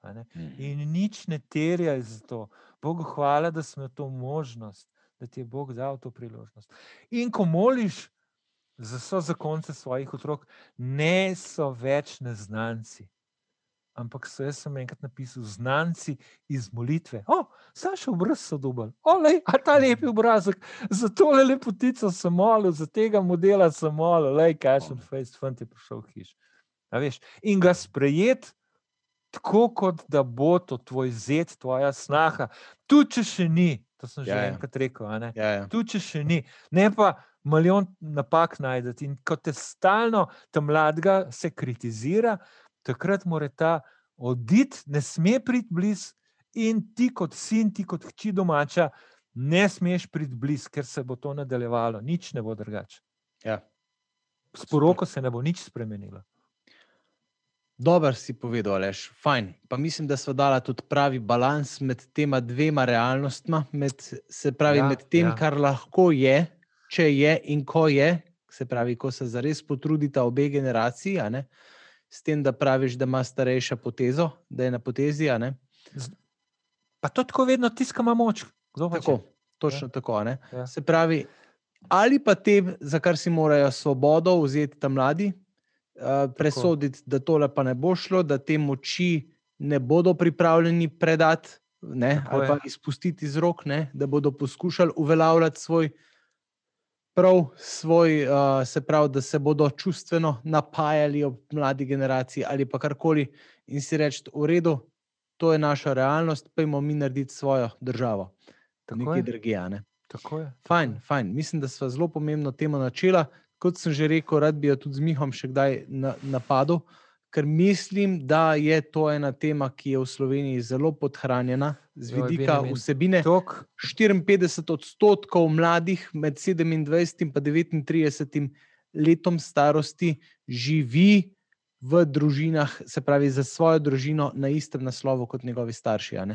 S2: Mhm.
S3: In nič ne terjaj za to. Bogu hvala, da smo to možnost, da ti je Bog dal to priložnost. In ko moliš za so zakonce svojih otrok, ne so več neznanci. Ampak so jaz sem enkrat napisal znanci iz molitve. O, Saša, obraz so dubal. Olej, a ta lepi obrazek, za tole lepotico sem molil, za tega modela sem molil, lej, kašen face, fant je prišel v hiš. A veš, in ga sprejeti tako, kot da bo to tvoj zet, tvoja snaha, tudi če še ni, to sem že
S2: Ja, ja.
S3: enkrat rekel?
S2: Ja, ja.
S3: tudi če še ni, ne pa milijon napak najdete. In ko te stalno ta mladega se kritizira, takrat mora ta oditi, ne sme priti blizu, in ti kot sin, ti kot hči domača, ne smeš priti blizu, ker se bo to nadaljevalo, nič ne bo drugače.
S2: Ja.
S3: S poroko se ne bo nič spremenilo.
S2: Dobro si povedal, Aleš, fajn. Pa mislim, da smo dali tudi pravi balans med tema dvema realnostma, med, se pravi,
S3: Ja,
S2: med tem,
S3: ja.
S2: kar lahko je, če je in ko je, se pravi, ko se zares potrudita obe generaciji, s tem, da praviš, da ima starejša potezo, da je na potezi.
S3: Pa to tako vedno tiska ima moč.
S2: Tako,
S3: če?
S2: točno ja. tako.
S3: Ja.
S2: Se pravi, ali pa te, za kar si morajo svobodo vzeti ta mladi, uh, presoditi, da tole pa ne bo šlo, da te moči ne bodo pripravljeni predati ne,
S3: Tako
S2: ali
S3: je.
S2: pa izpustiti iz rok, ne, da bodo poskušali uveljavljati svoj. Prav svoj, uh, se pravi, da se bodo čustveno napajali ob mladi generaciji ali pa karkoli, in si reči, v redu, to je naša realnost, pojmo mi narediti svojo državo,
S3: Tako
S2: nekje
S3: je.
S2: drugje. a Ne?
S3: Tako je. tako
S2: Fajn, fajn. Mislim, da smo zelo pomembno temo načela. Kot sem že rekel, rad bi jo tudi z Mihom še kdaj na, napadel, ker mislim, da je to ena tema, ki je v Sloveniji zelo podhranjena z
S3: Joj,
S2: vidika
S3: Benjamin,
S2: vsebine.
S3: Tok,
S2: 54 odstotkov mladih med 27 in 39 letom starosti živi v družinah, se pravi, za svojo družino na istem naslovu kot njegovi starši.
S3: ja.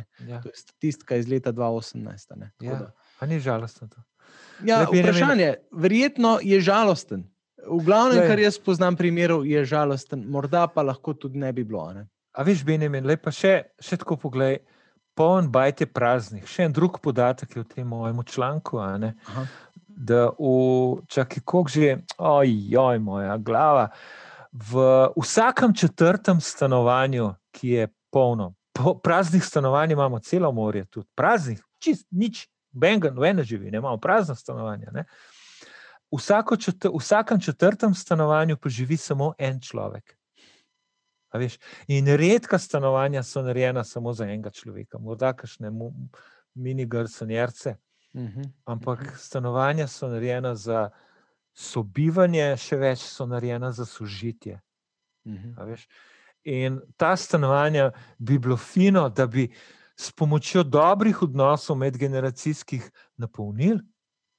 S2: To je statistika iz leta 2018. a ne. Tako
S3: Ja.
S2: da-
S3: A ni žalostno to.
S2: Ja,
S3: Benjamin-
S2: vprašanje, verjetno je žalosten. V glavnem,
S3: Glej.
S2: kar jaz poznam primerov, je žalosten, morda pa lahko tudi ne bi bilo. Ne?
S3: A veš, Benjamin, lepa še, še tako poglej, poln bajte praznih. Še en drug podatek je v tem mojem članku, ne, da v čakaj, koliko že, ojoj, moja glava. V vsakem četrtem stanovanju, ki je polno, po, praznih stanovanj imamo celo morje, tudi praznih, čist nič, noben živi, ne imamo prazna stanovanja. Ne. Vsako četr, v vsakem četrtem stanovanju pa živi samo en človek. A veš, in redka stanovanja so narejena samo za enega človeka, morda kakšne mini garsonjerce,
S2: Mhm.
S3: ampak stanovanja so narejena za sobivanje, še več so narejena za sožitje.
S2: Mhm.
S3: a veš. In ta stanovanja bi bilo fino, da bi s pomočjo dobrih odnosov medgeneracijskih napolnili.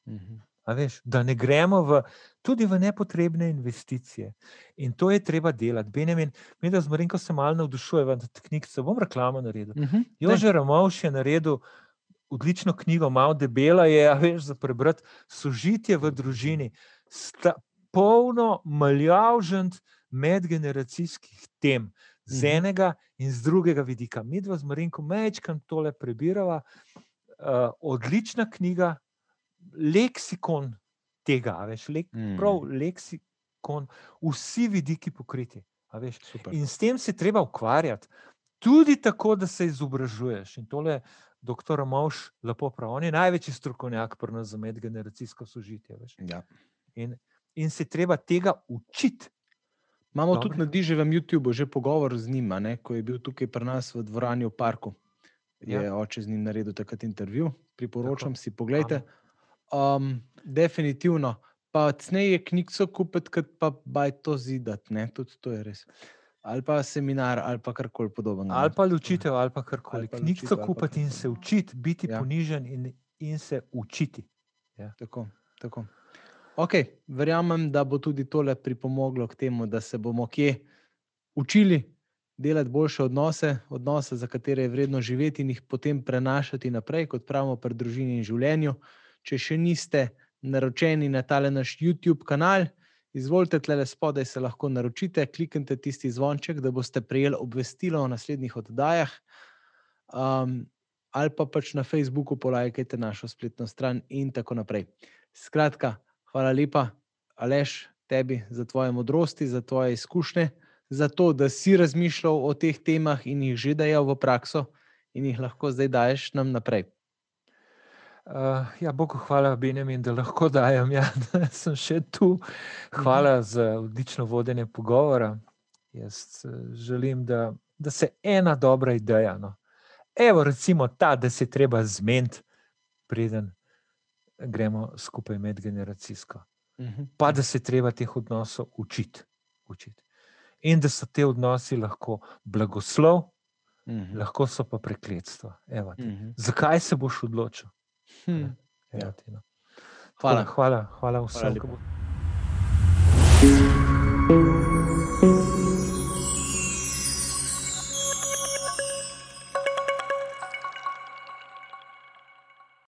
S2: Mhm.
S3: Veš, da ne gremo v, tudi v nepotrebne investicije. In to je treba delati. Benjamin, mi da z Marinko se malo navdušujemo nad knjigo, bom reklamo naredil.
S2: Uh -huh.
S3: Jože Ramovš je naredil odlično knjigo, malo debela je, a veš, za prebrati sožitje v družini. Sta, polno maljavžent medgeneracijskih tem, z
S2: Mhm.
S3: enega in z drugega vidika. Mi dva z Marinko mečkam tole prebirava, uh, odlična knjiga, leksikon tega, veš, lek,
S2: Mm.
S3: prav leksikon, vsi vidiki pokriti. In s tem se treba ukvarjati, tudi tako, da se izobražuješ. In tole doktor Mavš lepo pravi, on je največji strokovnjak pri nas za medgeneracijsko sožitje. Veš.
S2: Ja.
S3: In, in se treba tega učiti.
S2: Imamo
S3: Dobro.
S2: tudi na Diževem YouTubu že pogovor z njim, ne, ko je bil tukaj pri nas v dvorani v parku. Je
S3: Ja.
S2: oče z njim naredil takrat intervju, priporočam
S3: Tako.
S2: si, pogledajte. Um, definitivno. Pa cnej je knjigo kupiti, kot pa baj to zidati, ne, tudi to je res. Ali pa seminar, ali pa karkoli podobnega.
S3: Ali pa ločitev, ali pa karkoli. Knjigo kupiti in se učiti, biti
S2: Ja.
S3: ja. ponižen in, in se učiti.
S2: Tako, tako. Ok, verjamem, da bo tudi tole pripomoglo k temu, da se bomo kje učili delati boljše odnose, odnose, za katere je vredno živeti in jih potem prenašati naprej, kot pravimo, pri družini in življenju. Če še niste naročeni na tale naš YouTube kanal, izvolite tle spodaj, se lahko naročite, kliknite tisti zvonček, da boste prejeli obvestilo o naslednjih oddajah. Um, ali pa pač na Facebooku polajkajte našo spletno stran in tako naprej. Skratka, hvala lepa, Aleš, tebi za tvoje modrosti, za tvoje izkušnje, za to, da si razmišljal o teh temah in jih že dajal v prakso in jih lahko zdaj daješ nam naprej.
S3: Uh, ja, Bogu hvala, Benjamin, da lahko dajem, ja, da sem še tu. Hvala za odlično vodenje pogovora. Jaz eh, želim, da, da se ena dobra ideja, no. evo, recimo ta, da se treba zmeniti, preden gremo skupaj medgeneracijsko.
S2: Mhm.
S3: pa da se treba teh odnosov učiti. učiti. In da so te odnosi lahko blagoslov,
S2: Mhm.
S3: lahko so pa prekletstvo. Evo ti.
S2: Mhm.
S3: Zakaj se boš odločil?
S2: Hm.
S3: Evo
S2: Ja.
S3: ti, no.
S2: Hvala.
S3: Hvala, hvala
S2: Hvala
S3: vsem, bo